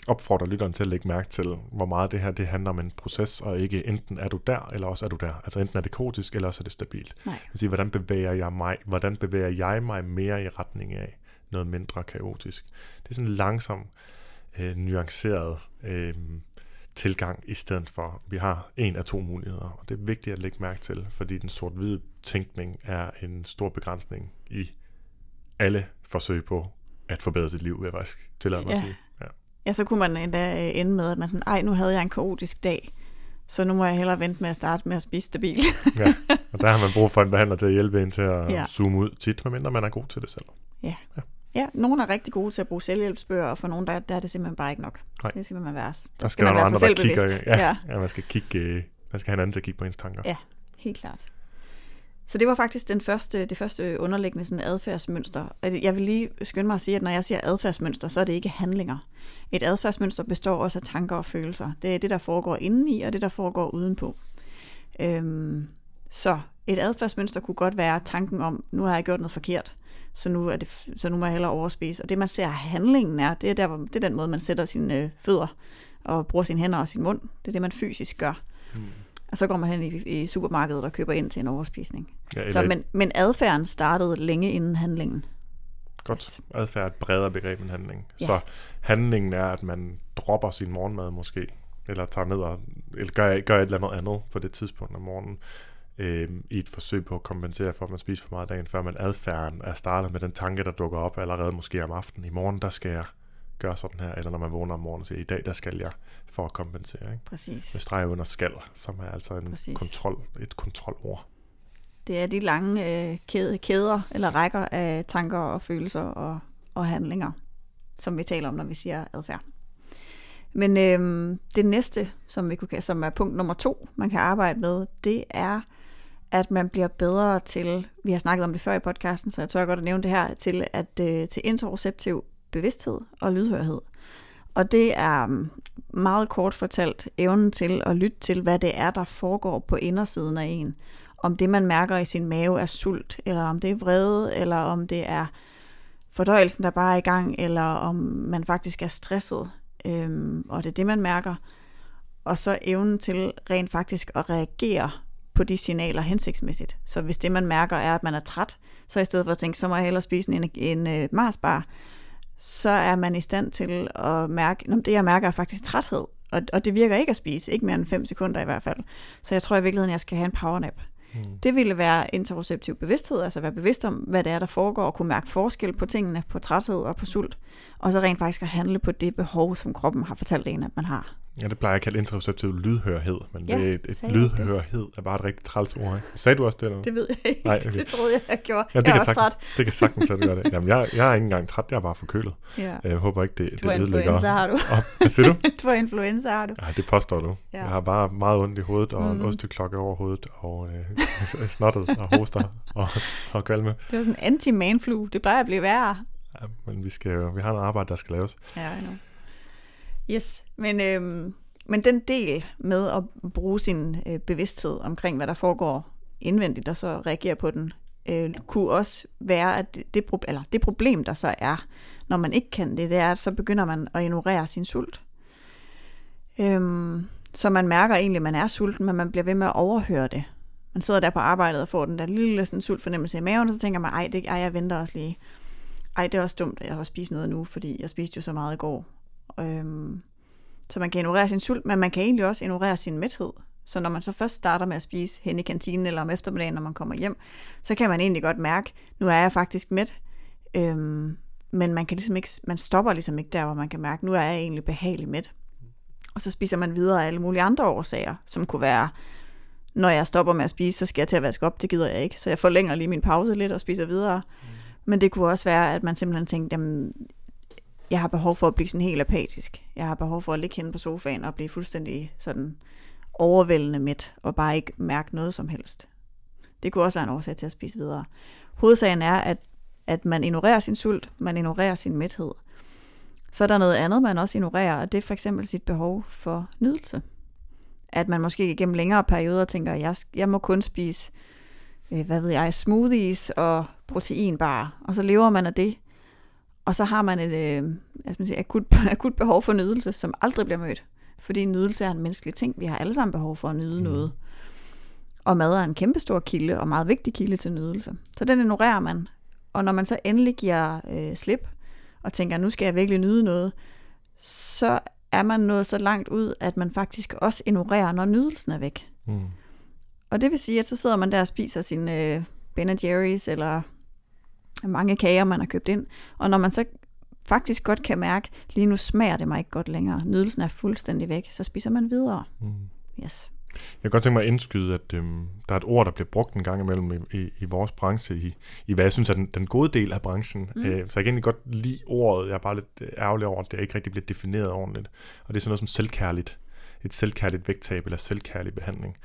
opfordre lytteren til at lægge mærke til, hvor meget det her det handler om en proces, og ikke enten er du der, eller også er du der. Altså enten er det kaotisk, eller også er det stabilt. Nej. Altså, hvordan bevæger jeg mig? Hvordan bevæger jeg mig mere i retning af noget mindre kaotisk? Det er sådan en langsom, øh, nuanceret øh, tilgang, i stedet for, vi har en af to muligheder. Og det er vigtigt at lægge mærke til, fordi den sort-hvide tænkning er en stor begrænsning i alle forsøg på at forbedre sit liv, vil jeg faktisk tillade mig Ja. at sige. Ja. Ja, så kunne man endda øh, ende med, at man sådan, ej, nu havde jeg en kaotisk dag, så nu må jeg hellere vente med at starte med at spise stabil. ja. Og der har man brug for en behandler til at hjælpe en til at Ja. ja. zoome ud tit, medmindre man er god til det selv. ja, nogle er rigtig gode til at bruge selvhjælpsbøger, og for nogle, der, der er det simpelthen bare ikke nok. Nej. Det er simpelthen værst. Der skal, være man være andre, sig der kigger. Ja, Ja. ja. ja, man skal kigge, øh, man skal have en anden til at kigge på ens tanker. Ja. Helt klart. Så det var faktisk den første, det første underliggende sådan adfærdsmønster. Jeg vil lige skynde mig at sige, at når jeg siger adfærdsmønster, så er det ikke handlinger. Et adfærdsmønster består også af tanker og følelser. Det er det, der foregår indeni, og det, der foregår udenpå. Øhm, så et adfærdsmønster kunne godt være tanken om, nu har jeg gjort noget forkert, så nu, er det, så nu må jeg hellere overspise. Og det, man ser handlingen er, det er, der, det er den måde, man sætter sine øh, fødder og bruger sine hænder og sin mund. Det er det, man fysisk gør. Mm. Og så går man hen i, i supermarkedet og køber ind til en overspisning. Ja, Så, eller men, men adfærden startede længe inden handlingen. Godt. Adfærd er et bredere begreb end handling. Ja. Så handlingen er, at man dropper sin morgenmad måske, eller tager ned og eller gør, gør et eller andet andet på det tidspunkt om morgenen, øh, i et forsøg på at kompensere for, at man spiser for meget dagen før, men adfærden er startet med den tanke, der dukker op allerede måske om aftenen. I morgen, der skal jeg gøre sådan her, eller når man vågner om morgenen og siger, i dag, der skal jeg for at kompensere. Ikke? Præcis. Med streg under skal, som er altså en Præcis. kontrol, et kontrolord. Det er de lange øh, kæde, kæder eller rækker af tanker og følelser og, og handlinger, som vi taler om, når vi siger adfærd. Men øhm, det næste, som, vi kunne, som er punkt nummer to, man kan arbejde med, det er, at man bliver bedre til, vi har snakket om det før i podcasten, så jeg tør godt at nævne det her, til, at, øh, til interoceptiv bevidsthed og lydhørhed. Og det er mm, meget kort fortalt evnen til at lytte til, hvad det er, der foregår på indersiden af en. Om det, man mærker i sin mave, er sult, eller om det er vrede, eller om det er fordøjelsen, der bare er i gang, eller om man faktisk er stresset, øhm, og det er det, man mærker. Og så evnen til rent faktisk at reagere på de signaler hensigtsmæssigt. Så hvis det, man mærker, er, at man er træt, så i stedet for at tænke, så må jeg hellere spise en, en, en Marsbar, så er man i stand til at mærke, at det jeg mærker er faktisk træthed, og, og det virker ikke at spise, ikke mere end 5 sekunder i hvert fald. Så jeg tror i virkeligheden, jeg skal have en powernap. Mm. Det ville være interoceptiv bevidsthed, altså være bevidst om, hvad det er, der foregår, og kunne mærke forskel på tingene, på træthed og på sult, og så rent faktisk at handle på det behov, som kroppen har fortalt en, at man har. Ja, det plejer jeg at kalde interoceptiv lydhørhed, men ja, det, et, et lydhørhed er bare et rigtig træls ord, ikke? Sagde du også det? Eller? Det ved jeg ikke. Nej, [LAUGHS] okay. Det troede jeg, jeg gjorde. Ja, det jeg er også træt. Det kan sagtens være, det gør det. Jamen, jeg, jeg er ikke engang træt, jeg er bare forkølet. Ja. Jeg håber ikke, det, du det ødelægger. influenza har du. Hvad siger du? [LAUGHS] du har influenza har du. Ja, det påstår du. Ja. Jeg har bare meget ondt i hovedet, og mm. en osteklokke over hovedet, og øh, [LAUGHS] snottet, og hoster, og, og kvalme. Det var sådan en anti-manflu. Det plejer at blive værre. Ja, men vi, skal jo, vi har noget arbejde, der skal laves. Ja, I know. Yes, men øhm, men den del med at bruge sin øh, bevidsthed omkring, hvad der foregår indvendigt, og så reagere på den, øh, kunne også være, at det, det, eller det problem, der så er, når man ikke kan det, det er, at så begynder man at ignorere sin sult. Øhm, så man mærker egentlig, at man er sulten, men man bliver ved med at overhøre det. Man sidder der på arbejdet og får den der lille sådan, sult fornemmelse i maven, og så tænker man, ej, det, ej, jeg venter også lige. Ej, det er også dumt, at jeg har spist noget nu, fordi jeg spiste jo så meget i går. Øhm, så man kan ignorere sin sult, men man kan egentlig også ignorere sin mæthed. Så når man så først starter med at spise hen i kantinen eller om eftermiddagen, når man kommer hjem, så kan man egentlig godt mærke, nu er jeg faktisk mæt. Øhm, men man, kan ligesom ikke, man stopper ligesom ikke der, hvor man kan mærke, nu er jeg egentlig behagelig mæt. Og så spiser man videre af alle mulige andre årsager, som kunne være, når jeg stopper med at spise, så skal jeg til at vaske op, det gider jeg ikke. Så jeg forlænger lige min pause lidt og spiser videre. Mm. Men det kunne også være, at man simpelthen tænkte, jamen, jeg har behov for at blive sådan helt apatisk. Jeg har behov for at ligge henne på sofaen og blive fuldstændig sådan overvældende midt, og bare ikke mærke noget som helst. Det kunne også være en årsag til at spise videre. Hovedsagen er, at, at man ignorerer sin sult, man ignorerer sin mæthed. Så er der noget andet, man også ignorerer, og det er for eksempel sit behov for nydelse. At man måske gennem længere perioder tænker, at jeg, jeg må kun spise, hvad ved jeg, smoothies og proteinbar, og så lever man af det, og så har man et øh, man siger, akut, [LAUGHS] akut behov for nydelse, som aldrig bliver mødt. Fordi nydelse er en menneskelig ting. Vi har alle sammen behov for at nyde mm. noget. Og mad er en kæmpestor kilde, og meget vigtig kilde til nydelse. Så den ignorerer man. Og når man så endelig giver øh, slip, og tænker, nu skal jeg virkelig nyde noget, så er man nået så langt ud, at man faktisk også ignorerer, når nydelsen er væk. Mm. Og det vil sige, at så sidder man der og spiser sin øh, Ben Jerry's, eller mange kager, man har købt ind. Og når man så faktisk godt kan mærke, lige nu smager det mig ikke godt længere, nydelsen er fuldstændig væk, så spiser man videre. Mm. Yes. Jeg kan godt tænke mig at indskyde, at øhm, der er et ord, der bliver brugt en gang imellem i, i, i vores branche, i, i hvad jeg synes er den, den gode del af branchen. Mm. Øh, så jeg kan egentlig godt lide ordet. Jeg er bare lidt øh, ærgerlig over, at det ikke rigtig bliver defineret ordentligt. Og det er sådan noget som selvkærligt. Et selvkærligt vægttab eller selvkærlig behandling.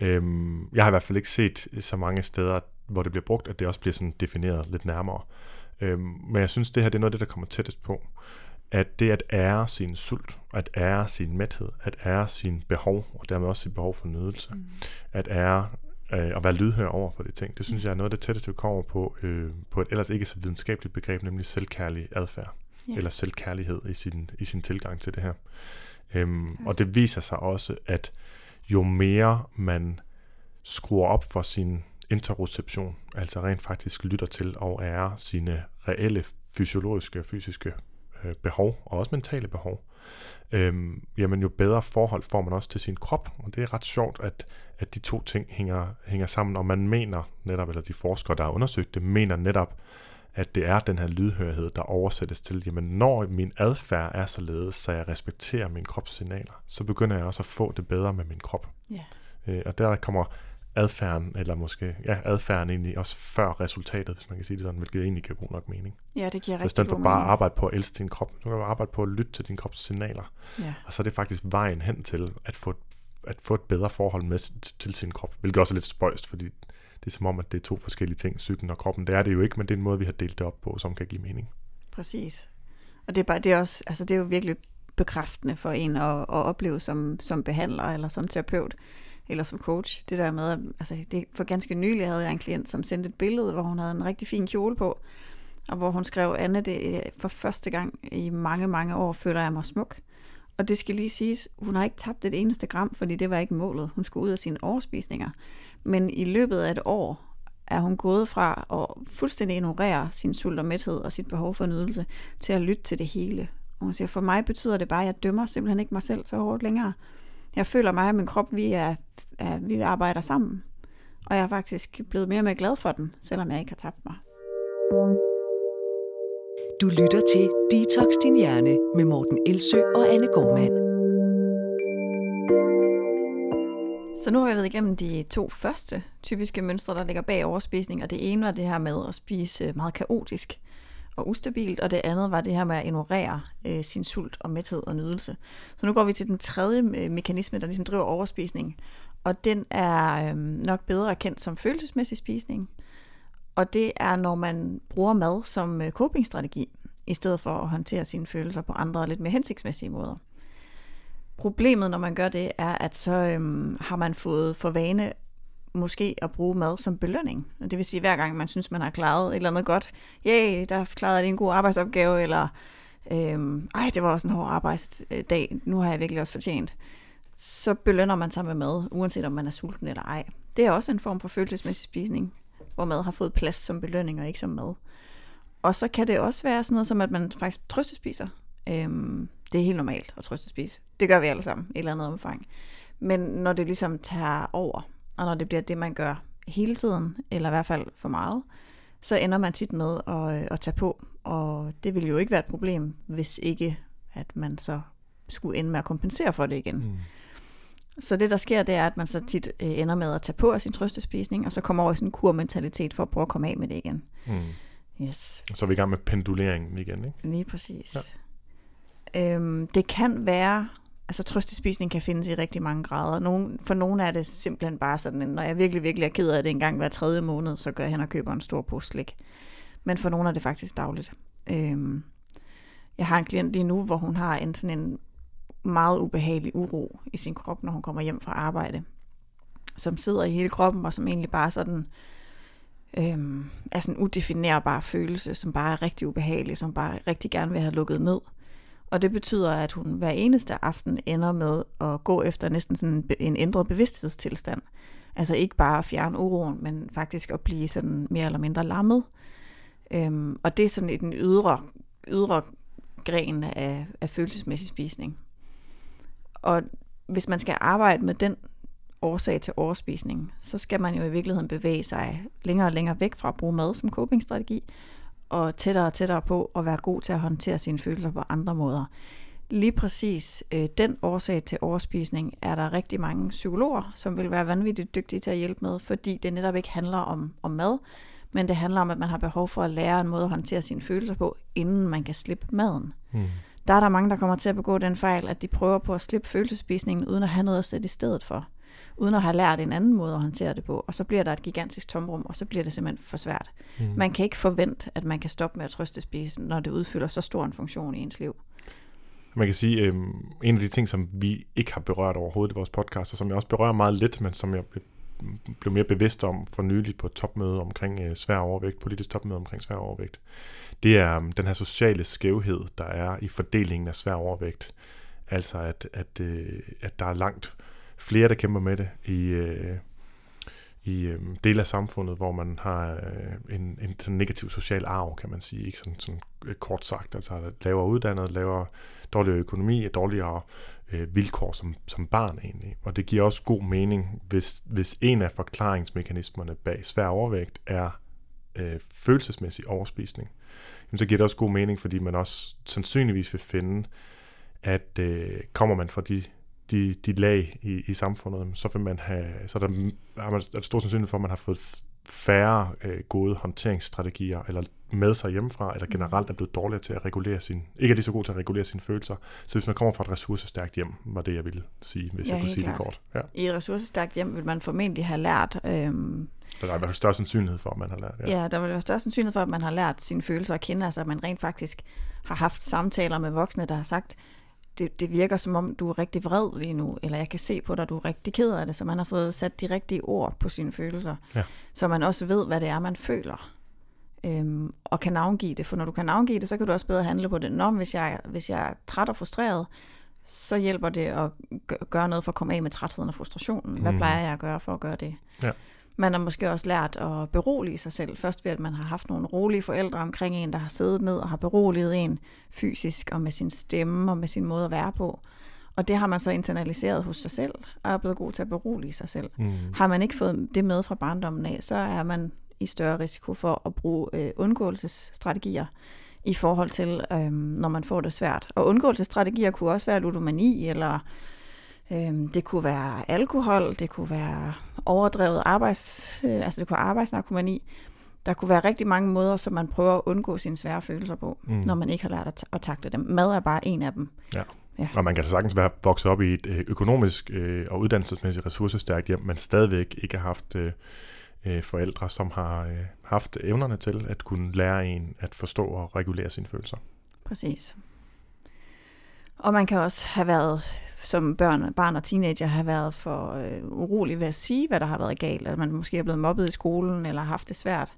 Øhm, jeg har i hvert fald ikke set så mange steder, hvor det bliver brugt, at det også bliver sådan defineret lidt nærmere. Øhm, men jeg synes, det her det er noget af det, der kommer tættest på. At det at ære sin sult, at ære sin mæthed, at ære sin behov, og dermed også sit behov for nydelse, mm. at ære øh, at være lydhør over for de ting, det synes jeg er noget af det tætteste, vi kommer på, øh, på et ellers ikke så videnskabeligt begreb, nemlig selvkærlig adfærd, yeah. eller selvkærlighed i sin, i sin tilgang til det her. Øhm, okay. Og det viser sig også, at jo mere man skruer op for sin interoception, altså rent faktisk lytter til og er sine reelle fysiologiske og fysiske øh, behov, og også mentale behov, øhm, jamen jo bedre forhold får man også til sin krop, og det er ret sjovt, at, at de to ting hænger, hænger sammen, og man mener netop, eller de forskere, der har undersøgt det, mener netop, at det er den her lydhørhed, der oversættes til, jamen når min adfærd er således, så jeg respekterer min krops signaler, så begynder jeg også at få det bedre med min krop. Yeah. Øh, og der kommer adfærden, eller måske ja, adfærden egentlig også før resultatet, hvis man kan sige det sådan, hvilket egentlig giver god nok mening. Ja, det giver rigtig god stedet for bare at arbejde på at elske din krop, du kan arbejde på at lytte til din krops signaler. Ja. Og så er det faktisk vejen hen til at få, at få et bedre forhold med til sin krop, hvilket også er lidt spøjst, fordi det er som om, at det er to forskellige ting, psyken og kroppen. Det er det jo ikke, men det er en måde, vi har delt det op på, som kan give mening. Præcis. Og det er, bare, det er, også, altså det er jo virkelig bekræftende for en at, at opleve som, som behandler eller som terapeut eller som coach. Det der med, at, altså det, for ganske nylig havde jeg en klient, som sendte et billede, hvor hun havde en rigtig fin kjole på, og hvor hun skrev, Anne, det for første gang i mange, mange år føler jeg mig smuk. Og det skal lige siges, hun har ikke tabt et eneste gram, fordi det var ikke målet. Hun skulle ud af sine overspisninger. Men i løbet af et år er hun gået fra at fuldstændig ignorere sin sult og mæthed og sit behov for nydelse, til at lytte til det hele. Og hun siger, for mig betyder det bare, at jeg dømmer simpelthen ikke mig selv så hårdt længere. Jeg føler mig og min krop, vi, er, er, vi arbejder sammen. Og jeg er faktisk blevet mere og mere glad for den, selvom jeg ikke har tabt mig. Du lytter til Detox Din Hjerne med Morten Elsø og Anne Gormand. Så nu har jeg været igennem de to første typiske mønstre, der ligger bag overspisning, og det ene var det her med at spise øh, meget kaotisk og ustabilt, og det andet var det her med at ignorere øh, sin sult og mæthed og nydelse. Så nu går vi til den tredje øh, mekanisme, der ligesom driver overspisning, og den er øh, nok bedre kendt som følelsesmæssig spisning, og det er, når man bruger mad som øh, copingstrategi, i stedet for at håndtere sine følelser på andre lidt mere hensigtsmæssige måder. Problemet, når man gør det, er, at så øhm, har man fået for vane måske at bruge mad som belønning. Og det vil sige, hver gang man synes, man har klaret et eller andet godt, ja, der klarede det en god arbejdsopgave, eller øhm, ej, det var også en hård arbejdsdag, nu har jeg virkelig også fortjent, så belønner man sig med mad, uanset om man er sulten eller ej. Det er også en form for følelsesmæssig spisning, hvor mad har fået plads som belønning og ikke som mad. Og så kan det også være sådan noget som, at man faktisk trøstespiser. Øhm, det er helt normalt at trøstespise. Det gør vi alle sammen i et eller andet omfang. Men når det ligesom tager over, og når det bliver det, man gør hele tiden, eller i hvert fald for meget, så ender man tit med at, øh, at tage på. Og det vil jo ikke være et problem, hvis ikke at man så skulle ende med at kompensere for det igen. Mm. Så det, der sker, det er, at man så tit øh, ender med at tage på af sin trøstespisning, og så kommer over i sådan en kurmentalitet for at prøve at komme af med det igen. Mm. Yes. Så er vi i gang med penduleringen igen, ikke? Lige præcis. Ja. Øhm, det kan være, altså trøstespisning kan findes i rigtig mange grader. Nogen, for nogle er det simpelthen bare sådan, når jeg virkelig, virkelig er ked af det en gang hver tredje måned, så går jeg hen og køber en stor pose slik. Men for nogle er det faktisk dagligt. Øhm, jeg har en klient lige nu, hvor hun har en sådan en meget ubehagelig uro i sin krop, når hun kommer hjem fra arbejde, som sidder i hele kroppen, og som egentlig bare sådan øhm, er sådan en udefinerbar følelse, som bare er rigtig ubehagelig, som bare rigtig gerne vil have lukket ned. Og det betyder, at hun hver eneste aften ender med at gå efter næsten sådan en ændret bevidsthedstilstand. Altså ikke bare at fjerne uroen, men faktisk at blive sådan mere eller mindre lammet. Øhm, og det er sådan i den ydre, ydre gren af, af følelsesmæssig spisning. Og hvis man skal arbejde med den årsag til overspisning, så skal man jo i virkeligheden bevæge sig længere og længere væk fra at bruge mad som copingstrategi, og tættere og tættere på at være god til at håndtere sine følelser på andre måder. Lige præcis øh, den årsag til overspisning er der rigtig mange psykologer, som vil være vanvittigt dygtige til at hjælpe med, fordi det netop ikke handler om, om mad, men det handler om, at man har behov for at lære en måde at håndtere sine følelser på, inden man kan slippe maden. Mm. Der er der mange, der kommer til at begå den fejl, at de prøver på at slippe følelsespisningen, uden at have noget at sætte i stedet for uden at have lært en anden måde at håndtere det på. Og så bliver der et gigantisk tomrum, og så bliver det simpelthen for svært. Mm. Man kan ikke forvente, at man kan stoppe med at trøste spisen, når det udfylder så stor en funktion i ens liv. Man kan sige, øh, en af de ting, som vi ikke har berørt overhovedet i vores podcast, og som jeg også berører meget lidt, men som jeg blev mere bevidst om for nylig på et topmøde omkring øh, svær overvægt, politisk topmøde omkring svær overvægt, det er um, den her sociale skævhed, der er i fordelingen af svær overvægt. Altså at, at, øh, at der er langt flere, der kæmper med det i, øh, i øh, dele af samfundet, hvor man har øh, en, en sådan negativ social arv, kan man sige, ikke sådan, sådan øh, kort sagt, altså lavere uddannet, lavere dårligere økonomi og dårligere øh, vilkår som, som barn egentlig. Og det giver også god mening, hvis, hvis en af forklaringsmekanismerne bag svær overvægt er øh, følelsesmæssig overspisning, jamen, så giver det også god mening, fordi man også sandsynligvis vil finde, at øh, kommer man fra de de, de lag i, i samfundet, så vil man have, så er der, er man, er der stor sandsynlighed for, at man har fået færre øh, gode håndteringsstrategier, eller med sig hjemmefra, eller mm. generelt er blevet dårligere til at regulere sin, ikke er lige så god til at regulere sine følelser. Så hvis man kommer fra et ressourcestærkt hjem, var det, jeg ville sige, hvis ja, jeg kunne sige klart. det kort. Ja. I et ressourcestærkt hjem vil man formentlig have lært... Øhm, der er i hvert fald større sandsynlighed for, at man har lært. Ja. ja, der vil være større sandsynlighed for, at man har lært sine følelser at kende, altså at man rent faktisk har haft samtaler med voksne, der har sagt, det, det virker som om, du er rigtig vred lige nu, eller jeg kan se på dig, du er rigtig ked af det, så man har fået sat de rigtige ord på sine følelser, Ja. så man også ved, hvad det er, man føler, øhm, og kan navngive det. For når du kan navngive det, så kan du også bedre handle på det. Nå, hvis jeg, hvis jeg er træt og frustreret, så hjælper det at gø- gøre noget for at komme af med trætheden og frustrationen. Hvad Mm. plejer jeg at gøre for at gøre det? Ja. Man har måske også lært at berolige sig selv. Først ved, at man har haft nogle rolige forældre omkring en, der har siddet ned og har beroliget en fysisk og med sin stemme og med sin måde at være på. Og det har man så internaliseret hos sig selv, og er blevet god til at berolige sig selv. Mm. Har man ikke fået det med fra barndommen af, så er man i større risiko for at bruge øh, undgåelsesstrategier i forhold til, øh, når man får det svært. Og undgåelsesstrategier kunne også være ludomani, eller det kunne være alkohol, det kunne være overdrevet arbejds, øh, altså det kunne være arbejdsnarkomani. Der kunne være rigtig mange måder, som man prøver at undgå sine svære følelser på, Mm. når man ikke har lært at, at takle dem. Mad er bare en af dem. Og man kan da sagtens være vokset op i et øh, økonomisk øh, og uddannelsesmæssigt ressourcestærkt hjem, men stadigvæk ikke har haft øh, forældre, som har øh, haft evnerne til at kunne lære en at forstå og regulere sine følelser. Præcis. Og man kan også have været, som børn, barn og teenager, have været for øh, urolig ved at sige, hvad der har været galt. At man måske er blevet mobbet i skolen, eller har haft det svært.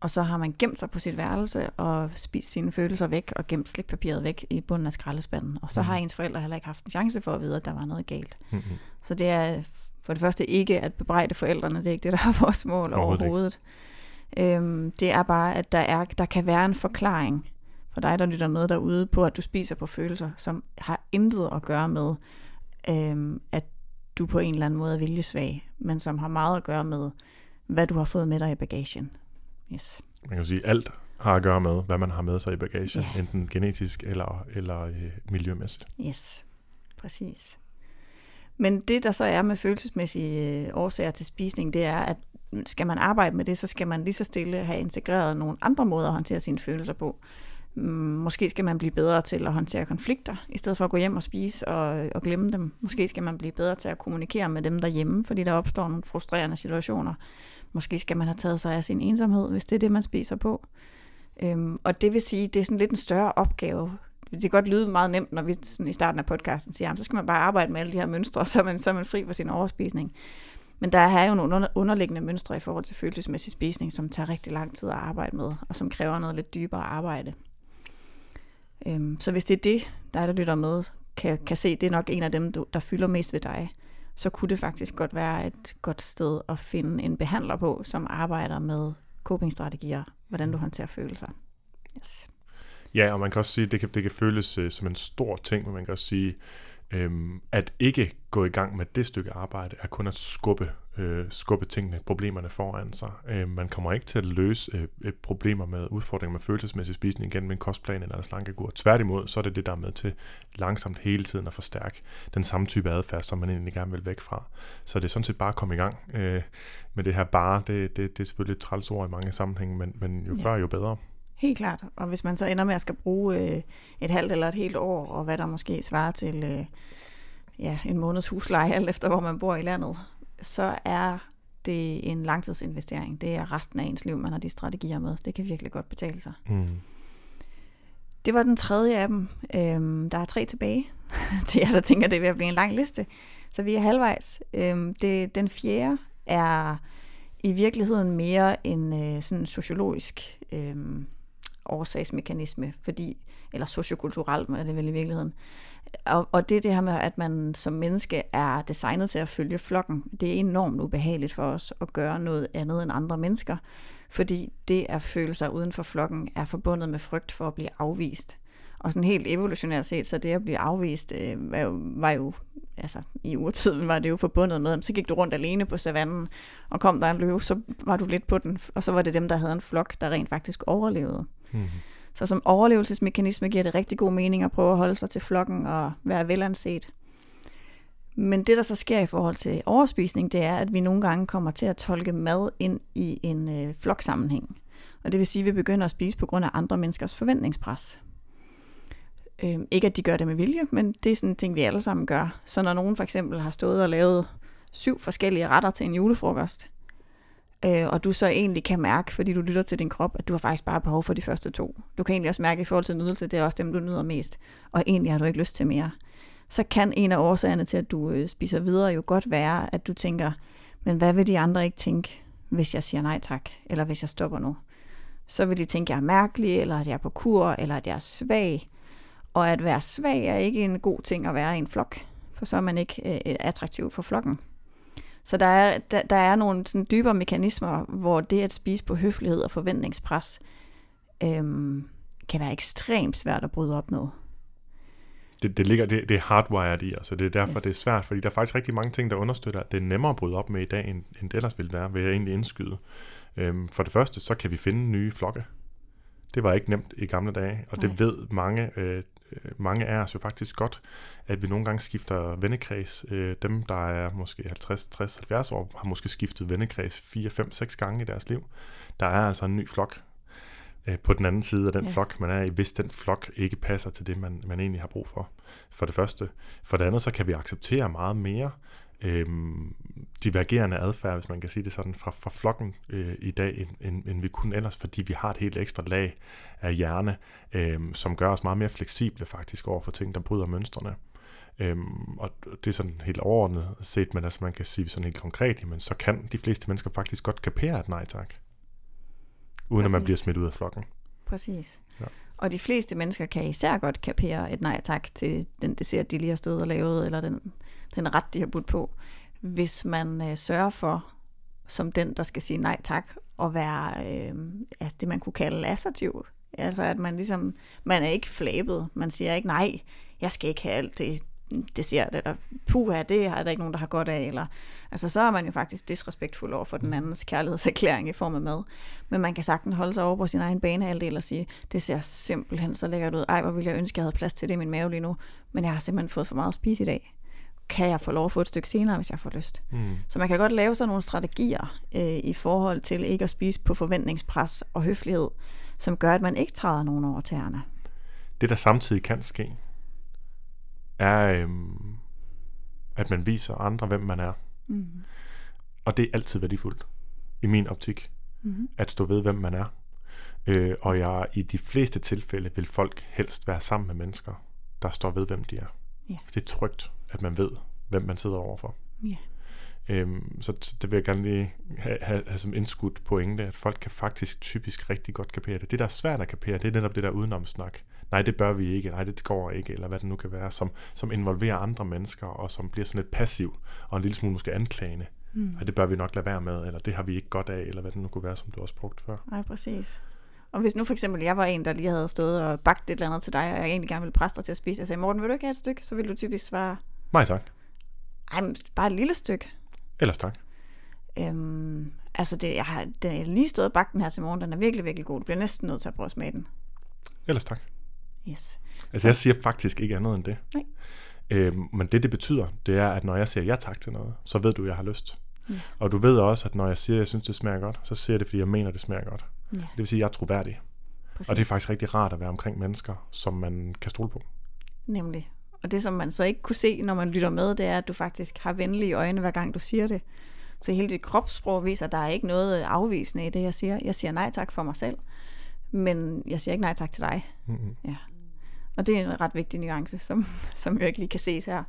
Og så har man gemt sig på sit værelse og spist sine følelser væk, og gemt slikpapiret væk i bunden af skraldespanden. Og så har ens forældre heller ikke haft en chance for at vide, at der var noget galt. Mm-hmm. Så det er for det første ikke at bebrejde forældrene, det er ikke det, der er vores mål Overhovedet overhovedet. Øhm, det er bare, at der, er, der kan være en forklaring for dig, der lytter med derude, på at du spiser på følelser, som har intet at gøre med, øhm, at du på en eller anden måde er viljesvag, men som har meget at gøre med, hvad du har fået med dig i bagagen. Yes. Man kan sige, alt har at gøre med, hvad man har med sig i bagagen, Ja. enten genetisk eller, eller øh, miljømæssigt. Yes, præcis. Men det, der så er med følelsesmæssige øh, årsager til spisning, det er, at skal man arbejde med det, så skal man lige så stille have integreret nogle andre måder at håndtere sine følelser på. Mm, måske skal man blive bedre til at håndtere konflikter, i stedet for at gå hjem og spise og, og glemme dem. Måske skal man blive bedre til at kommunikere med dem derhjemme, fordi der opstår nogle frustrerende situationer. Måske skal man have taget sig af sin ensomhed, hvis det er det, man spiser på. Øhm, og det vil sige, det er sådan lidt en større opgave. Det kan godt lyde meget nemt, når vi sådan i starten af podcasten siger, jamen, så skal man bare arbejde med alle de her mønstre, så er man, så er man fri for sin overspisning. Men der er jo nogle underliggende mønstre i forhold til følelsesmæssig spisning, som tager rigtig lang tid at arbejde med, og som kræver noget lidt dybere arbejde. Øhm, så hvis det er det, der, der lytter med, kan, kan se, det er nok en af dem, du, der fylder mest ved dig, så kunne det faktisk godt være et godt sted at finde en behandler på, som arbejder med copingstrategier, hvordan du håndterer følelser. Yes. Ja, og man kan også sige, at det kan, det kan føles øh, som en stor ting, men man kan også sige, øhm, at ikke gå i gang med det stykke arbejde, er kun at skubbe, øh, skubbe tingene, problemerne foran sig. Øh, man kommer ikke til at løse øh, øh, problemer med udfordringer med følelsesmæssig spisning gennem en kostplan eller en slankekur. Tværtimod, så er det det, der er med til langsomt hele tiden at forstærke den samme type adfærd, som man egentlig gerne vil væk fra. Så det er sådan set bare at komme i gang øh, med det her bare. Det, det, det er selvfølgelig et træls ord i mange sammenhænge, men, men jo Ja. før, jo bedre. Helt klart. Og hvis man så ender med at skal bruge øh, et halvt eller et helt år, og hvad der måske svarer til øh, ja, en måneds husleje, alt efter hvor man bor i landet, så er det en langtidsinvestering. Det er resten af ens liv, man har de strategier med. Det kan virkelig godt betale sig. Mm. Det var den tredje af dem. Øhm, der er tre tilbage [LAUGHS] til jer, der tænker, det er ved at blive en lang liste. Så vi er halvvejs. Øhm, det, den fjerde er i virkeligheden mere en øh, sådan sociologisk øh, årsagsmekanisme, fordi, eller sociokulturelt er det vel i virkeligheden. Og, og det er det her med, at man som menneske er designet til at følge flokken. Det er enormt ubehageligt for os at gøre noget andet end andre mennesker, fordi det at føle sig uden for flokken er forbundet med frygt for at blive afvist. Og sådan helt evolutionært set, så det at blive afvist øh, var, jo, var jo, altså i urtiden var det jo forbundet med, så gik du rundt alene på savannen, og kom der en løve, så var du lidt på den, og så var det dem, der havde en flok, der rent faktisk overlevede. Mm. Så som overlevelsesmekanisme giver det rigtig god mening at prøve at holde sig til flokken og være velanset. Men det, der så sker i forhold til overspisning, det er, at vi nogle gange kommer til at tolke mad ind i en øh, floksammenhæng. Og det vil sige, at vi begynder at spise på grund af andre menneskers forventningspres. Øh, ikke at de gør det med vilje, men det er sådan en ting, vi alle sammen gør. Så når nogen for eksempel har stået og lavet syv forskellige retter til en julefrokost, øh, og du så egentlig kan mærke, fordi du lytter til din krop, at du har faktisk bare behov for de første to. Du kan egentlig også mærke i forhold til nydelse, det er også dem, du nyder mest, og egentlig har du ikke lyst til mere. så kan en af årsagerne til, at du øh, spiser videre, jo godt være, at du tænker, men hvad vil de andre ikke tænke, hvis jeg siger nej tak, eller hvis jeg stopper nu? Så vil de tænke, at jeg er mærkelig, eller at jeg er på kur, eller at jeg er svag. Og at være svag er ikke en god ting at være i en flok, for så er man ikke øh, attraktiv for flokken. Så der er, der, der er nogle sådan dybere mekanismer, hvor det at spise på høflighed og forventningspres øhm, kan være ekstremt svært at bryde op med. Det, det, ligger, det, det er hardwired i os, og det er derfor, Yes. det er svært, fordi der er faktisk rigtig mange ting, der understøtter, at det er nemmere at bryde op med i dag, end, end det ellers ville være, vil jeg egentlig indskyde. Øhm, for det første, så kan vi finde nye flokke. Det var ikke nemt i gamle dage, og Nej. det ved mange, øh, mange af os jo faktisk godt, at vi nogle gange skifter vennekreds. Øh, dem, der er måske 50, 60, 70 år, har måske skiftet vennekreds 4, 5, 6 gange i deres liv. Der er altså en ny flok øh, på den anden side af den ja. flok, man er i, hvis den flok ikke passer til det, man, man egentlig har brug for. For det første. For det andet, så kan vi acceptere meget mere øhm, divergerende adfærd, hvis man kan sige det sådan, fra, fra flokken øh, i dag, end, end, end vi kunne ellers, fordi vi har et helt ekstra lag af hjerne, øhm, som gør os meget mere fleksible faktisk over for ting, der bryder mønstrene. Øhm, og det er sådan helt overordnet set, men altså man kan sige sådan helt konkret, jamen så kan de fleste mennesker faktisk godt kapere et nej tak, uden at man Præcis. bliver smidt ud af flokken. Præcis. Ja. Og de fleste mennesker kan især godt kapere et nej tak til den dessert, de lige har stået og lavet, eller den, den ret, de har budt på, hvis man øh, sørger for, som den, der skal sige nej tak, at være øh, altså det, man kunne kalde assertiv. Altså at man ligesom, man er ikke flabet. Man siger ikke, nej, jeg skal ikke have alt det det siger det, eller puha, det er der ikke nogen, der har godt af, eller, altså så er man jo faktisk disrespektfuld over for den andens kærlighedserklæring i form af mad. Men man kan sagtens holde sig over på sin egen banehalvdel og sige, det ser simpelthen så lækkert ud. Ej, hvor ville jeg ønske, jeg havde plads til det i min mave lige nu, men jeg har simpelthen fået for meget at spise i dag. Kan jeg få lov at få et stykke senere, hvis jeg får lyst? Mm. Så man kan godt lave sådan nogle strategier øh, i forhold til ikke at spise på forventningspres og høflighed, som gør, at man ikke træder nogen over tæerne. Det, der samtidig kan ske, er, øhm, at man viser andre, hvem man er. Mm. Og det er altid værdifuldt, i min optik, Mm. at stå ved, hvem man er. Øh, og jeg, i de fleste tilfælde vil folk helst være sammen med mennesker, der står ved, hvem de er. Ja. For det er trygt, at man ved, hvem man sidder overfor. Ja. Øhm, så det vil jeg gerne lige have, have, have som indskudt pointe, at folk kan faktisk typisk rigtig godt kapere det. Det, der er svært at kapere, det er netop det der udenomsnak. Nej, det bør vi ikke, nej, det går ikke, eller hvad det nu kan være, som, som involverer andre mennesker, og som bliver sådan lidt passiv, og en lille smule måske anklagende. Mm. Nej, det bør vi nok lade være med, eller det har vi ikke godt af, eller hvad det nu kunne være, som du også brugt før. Nej, præcis. Og hvis nu for eksempel jeg var en, der lige havde stået og bagt et eller andet til dig, og jeg egentlig gerne ville presse dig til at spise, jeg sagde, Morten, vil du ikke have et stykke? Så vil du typisk svare, Nej tak. ej, men bare et lille stykke. Ellers tak. Øhm, altså, det, jeg har den er lige stået og bagt den her til morgen, den er virkelig, virkelig god. Du bliver næsten nødt til at prøve at smage den. Ellers tak. Yes. Altså, jeg siger faktisk ikke andet end det. Nej. Øhm, men det, det betyder, det er, at når jeg siger ja tak til noget, så ved du, at jeg har lyst. Ja. Og du ved også, at når jeg siger, at jeg synes, det smager godt, så siger jeg det, fordi jeg mener, det smager godt. Ja, Det vil sige, at jeg er troværdig. præcis. Og det er faktisk rigtig rart at være omkring mennesker, som man kan stole på. Nemlig. Og det, som man så ikke kunne se, når man lytter med, det er, at du faktisk har venlige øjne, hver gang du siger det. Så hele dit kropssprog viser, at der er ikke noget afvisende i det, jeg siger. Jeg siger nej tak for mig selv, men jeg siger ikke nej tak til dig. Mm-hmm. Ja. Og det er en ret vigtig nuance, som, som jo ikke lige kan ses her.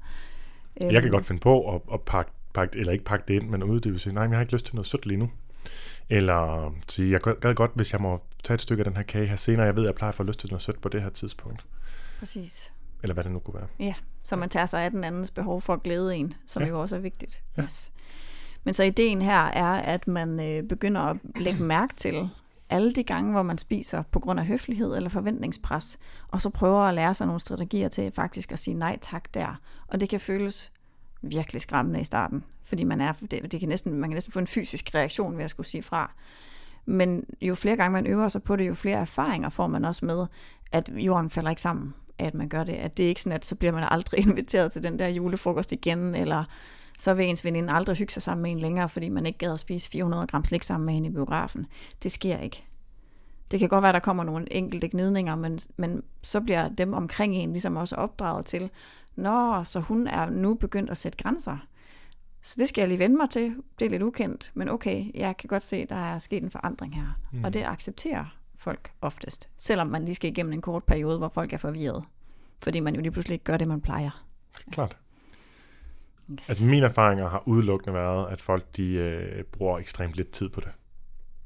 Jeg kan Øhm, godt finde på at, at pakke, pakke, eller ikke pakke det ind, men uddybe sige, nej, men jeg har ikke lyst til noget sødt lige nu. Eller sige, jeg gad godt, hvis jeg må tage et stykke af den her kage her senere. Jeg ved, at jeg plejer at få lyst til noget sødt på det her tidspunkt. Præcis. Eller hvad det nu kunne være. Ja, så man tager sig af den andens behov for at glæde en, som ja. Jo også er vigtigt. Ja. Yes. Men så ideen her er, at man øh, begynder at lægge [CLEARS THROAT] mærke til alle de gange, hvor man spiser på grund af høflighed eller forventningspres, og så prøver at lære sig nogle strategier til faktisk at sige nej tak der. Og det kan føles virkelig skræmmende i starten, fordi man er, det, det kan næsten, man kan næsten få en fysisk reaktion ved at skulle sige fra. Men jo flere gange man øver sig på det, jo flere erfaringer får man også med, at jorden falder ikke sammen at man gør det. At det er ikke sådan, at så bliver man aldrig [LAUGHS] inviteret til den der julefrokost igen, eller så vil ens veninde aldrig hygge sig sammen med en længere, fordi man ikke gad at spise 400 gram slik sammen med hende i biografen. Det sker ikke. Det kan godt være, at der kommer nogle enkelte gnidninger, men, men så bliver dem omkring en ligesom også opdraget til, Nå, så hun er nu begyndt at sætte grænser. Så det skal jeg lige vende mig til. Det er lidt ukendt, men okay, jeg kan godt se, at der er sket en forandring her. Mm. Og det accepterer folk oftest. Selvom man lige skal igennem en kort periode, hvor folk er forvirret. Fordi man jo lige pludselig ikke gør det, man plejer. Klart. Yes. Altså mine erfaringer har udelukkende været, at folk de øh, bruger ekstremt lidt tid på det.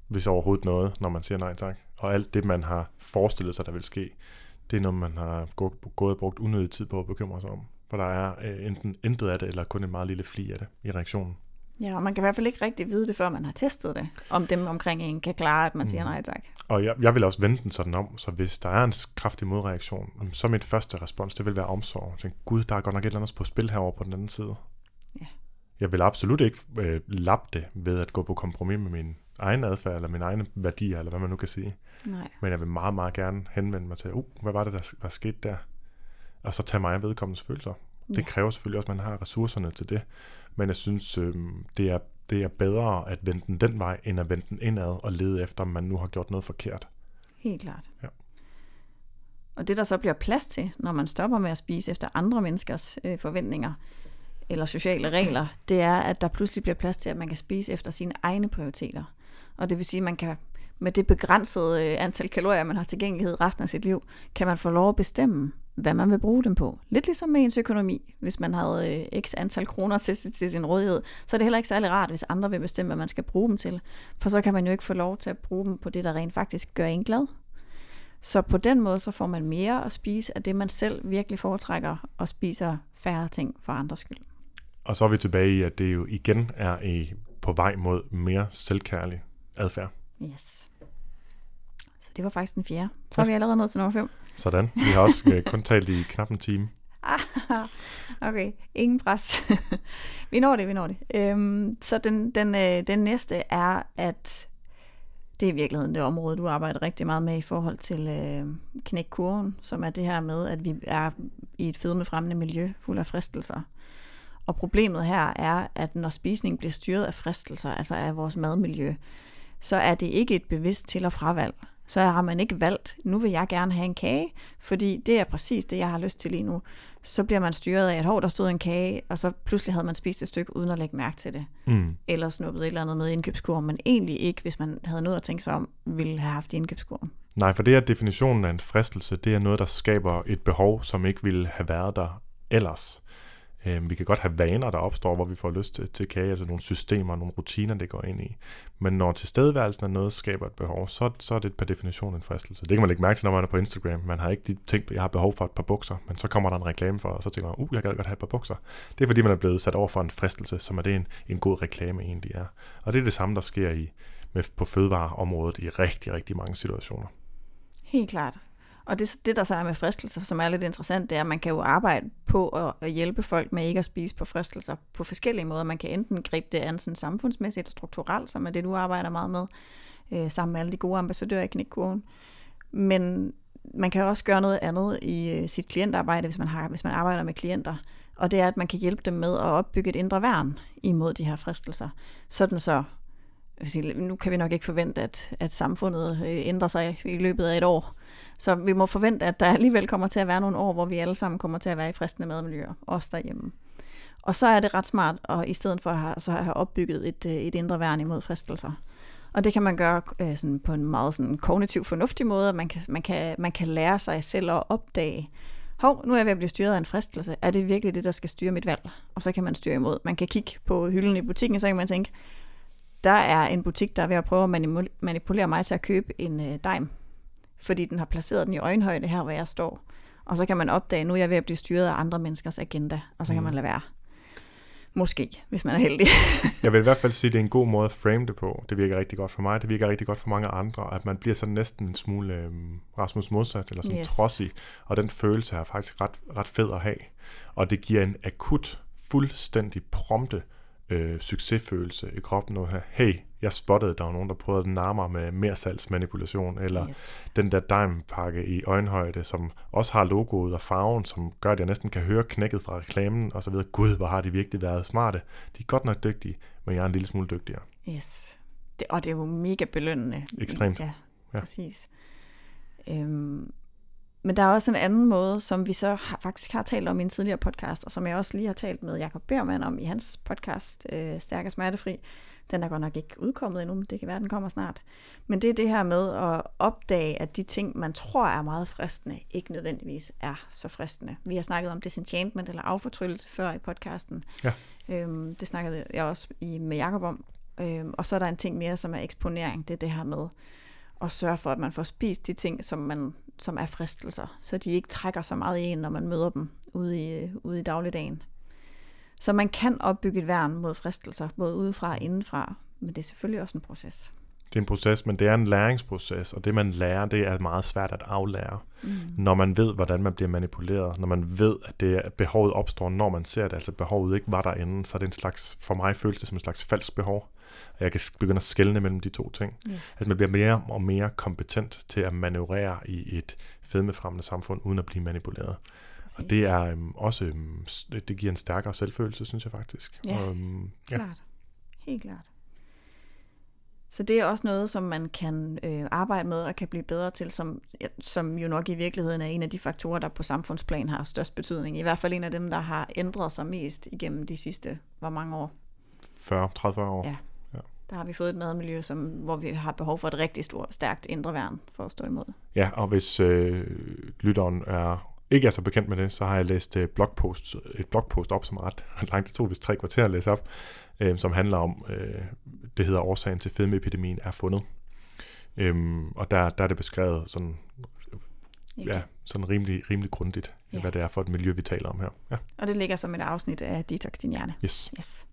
Hvis overhovedet noget, når man siger nej tak. Og alt det, man har forestillet sig, der vil ske, det er noget, man har gå- gået og brugt unødig tid på at bekymre sig om. For der er øh, enten intet af det, eller kun en meget lille fli af det i reaktionen. Ja, og man kan i hvert fald ikke rigtig vide det, før man har testet det, om dem omkring en kan klare, at man siger Mm. nej tak. Og jeg, jeg vil også vende den sådan om, så hvis der er en kraftig modreaktion, så min første respons, det vil være omsorg. Jeg tænker, gud, der er godt nok et eller andet på spil herovre på den anden side. Ja. Jeg vil absolut ikke øh, lappe det ved at gå på kompromis med min egen adfærd, eller mine egne værdier, eller hvad man nu kan sige. Nej. Men jeg vil meget, meget gerne henvende mig til, uh, hvad var det, der, der skete der? Og så tage mig af vedkommendes følelser. Det Ja. kræver selvfølgelig også, at man har ressourcerne til det. Men jeg synes, øh, det, er, det er bedre at vende den den vej, end at vende den indad og lede efter, om man nu har gjort noget forkert. Helt klart. Ja. Og det, der så bliver plads til, når man stopper med at spise efter andre menneskers øh, forventninger eller sociale regler, det er, at der pludselig bliver plads til, at man kan spise efter sine egne prioriteter. Og det vil sige, at man kan med det begrænsede øh, antal kalorier, man har tilgængelighed resten af sit liv, kan man få lov at bestemme, hvad man vil bruge dem på. Lidt ligesom med ens økonomi. Hvis man havde øh, x antal kroner til, til sin rådighed, så er det heller ikke særlig rart, hvis andre vil bestemme, hvad man skal bruge dem til. For så kan man jo ikke få lov til at bruge dem på det, der rent faktisk gør en glad. Så på den måde, så får man mere at spise af det, man selv virkelig foretrækker, og spiser færre ting for andres skyld. Og så er vi tilbage i, at det jo igen er i, på vej mod mere selvkærlig adfærd. Yes. Det var faktisk den fjerde. Så er vi allerede nået til nummer 5. Sådan. Vi har også øh, kun talt i knap en time. [LAUGHS] okay, ingen pres. [LAUGHS] vi når det, vi når det. Øhm, så den, den, øh, den næste er, at det er i virkeligheden det område, du arbejder rigtig meget med i forhold til øh, knækkurven, som er det her med, at vi er i et fedmefremmende miljø fuld af fristelser. Og problemet her er, at når spisningen bliver styret af fristelser, altså af vores madmiljø, så er det ikke et bevidst til- og fravalg. Så har man ikke valgt, nu vil jeg gerne have en kage, fordi det er præcis det, jeg har lyst til lige nu. Så bliver man styret af, at hov, der stod en kage, og så pludselig havde man spist et stykke uden at lægge mærke til det. Mm. Eller snuppet et eller andet med i indkøbskurven, men egentlig ikke, hvis man havde noget at tænke sig om, ville have haft i indkøbskurven. Nej, for det er definitionen af en fristelse. Det er noget, der skaber et behov, som ikke ville have været der ellers. Øh, vi kan godt have vaner, der opstår, hvor vi får lyst til, til kage, altså nogle systemer, nogle rutiner, det går ind i. Men når tilstedeværelsen af noget skaber et behov, så, så er det per definition en fristelse. Det kan man ikke mærke til, når man er på Instagram. Man har ikke lige tænkt, at jeg har behov for et par bukser, men så kommer der en reklame for, og så tænker man, uh, jeg gad godt have et par bukser. Det er fordi, man er blevet sat over for en fristelse, som er det en, en god reklame egentlig er. Og det er det samme, der sker i, med, på fødevareområdet i rigtig, rigtig mange situationer. Helt klart. Og det, det, der så er med fristelser, som er lidt interessant, det er, at man kan jo arbejde på at, at hjælpe folk med ikke at spise på fristelser på forskellige måder. Man kan enten gribe det an sådan samfundsmæssigt og strukturelt, som er det, du arbejder meget med, øh, sammen med alle de gode ambassadører i knækkurven. Men man kan også gøre noget andet i øh, sit klientarbejde, hvis man, har, hvis man arbejder med klienter. Og det er, at man kan hjælpe dem med at opbygge et indre værn imod de her fristelser. Sådan så, jeg vil sige, nu kan vi nok ikke forvente, at, at samfundet øh, ændrer sig i løbet af et år. Så vi må forvente, at der alligevel kommer til at være nogle år, hvor vi alle sammen kommer til at være i fristende madmiljøer, også derhjemme. Og så er det ret smart, og i stedet for at have, så have opbygget et, øh, et indre værn imod fristelser. Og det kan man gøre øh, sådan på en meget sådan kognitiv fornuftig måde, at man kan, man, kan, man kan lære sig selv at opdage, hov, nu er jeg ved at blive styret af en fristelse. Er det virkelig det, der skal styre mit valg? Og så kan man styre imod. Man kan kigge på hylden i butikken, så kan man tænke, der er en butik, der er ved at prøve at manipulere mig til at købe en øh, dime fordi den har placeret den i øjenhøjde her, hvor jeg står. Og så kan man opdage, nu er jeg ved at blive styret af andre menneskers agenda, og så kan Mm. man lade være. Måske, hvis man er heldig. [LAUGHS] Jeg vil i hvert fald sige, at det er en god måde at frame det på. Det virker rigtig godt for mig. Det virker rigtig godt for mange andre, at man bliver sådan næsten en smule øh, Rasmus modsat, eller sådan Yes. trodsig. Og den følelse er faktisk ret, ret fed at have. Og det giver en akut, fuldstændig prompte øh, succesfølelse i kroppen. Nu her, hey, jeg spottede, der var nogen, der prøvede at nærme med mere salgsmanipulation, eller Yes. den der dime-pakke i øjenhøjde, som også har logoet og farven, som gør, at jeg næsten kan høre knækket fra reklamen, og så videre. Gud, hvor har de virkelig været smarte. De er godt nok dygtige, men jeg er en lille smule dygtigere. yes. Det, og det er jo mega belønnende. Ekstremt. Ja, Ja. præcis. Øhm, men der er også en anden måde, som vi så har, faktisk har talt om i en tidligere podcast, og som jeg også lige har talt med Jakob Bermann om i hans podcast, øh, Stærk og Smertefri. Den er godt nok ikke udkommet endnu, men det kan være, den kommer snart. Men det er det her med at opdage, at de ting, man tror er meget fristende, ikke nødvendigvis er så fristende. Vi har snakket om disenchantment eller affortryllelse før i podcasten. Ja. Øhm, det snakkede jeg også i, med Jakob om. Øhm, og så er der en ting mere, som er eksponering. Det er det her med at sørge for, at man får spist de ting, som, man, som er fristelser, så de ikke trækker så meget i en, når man møder dem ude i, ude i dagligdagen. Så man kan opbygge et værn mod fristelser, både udefra og indenfra, men det er selvfølgelig også en proces. Det er en proces, men det er en læringsproces, og det man lærer, det er meget svært at aflære. Mm. Når man ved, hvordan man bliver manipuleret, når man ved, at det er, behovet opstår, når man ser det, altså behovet ikke var derinde, så er det en slags, for mig føles det som en slags falsk behov. Og jeg kan begynde at skelne mellem de to ting. Yeah. Altså man bliver mere og mere kompetent til at manøvrere i et fedmefremmende samfund, uden at blive manipuleret. Og det er øhm, også, øhm, det giver en stærkere selvfølelse, synes jeg faktisk. Ja, og, øhm, ja. klart. Helt klart. Så det er også noget, som man kan øh, arbejde med og kan blive bedre til, som, som jo nok i virkeligheden er en af de faktorer, der på samfundsplan har størst betydning. I hvert fald en af dem, der har ændret sig mest igennem de sidste, hvor mange år? 40, 30 år. Ja. ja. Der har vi fået et madmiljø, som, hvor vi har behov for et rigtig stort, stærkt indre værn for at stå imod. Ja, og hvis øh, lytteren er ikke er så bekendt med det, så har jeg læst øh, blogpost, et blogpost op, som er ret langt. Det tog vist tre kvarter at læse op, øh, som handler om, øh, det hedder årsagen til fedmeepidemien er fundet. Øhm, og der, der er det beskrevet sådan, ja, sådan rimelig, rimelig grundigt, ja. hvad det er for et miljø, vi taler om her. Ja. Og det ligger som et afsnit af Detox Din Hjerne. Yes. yes.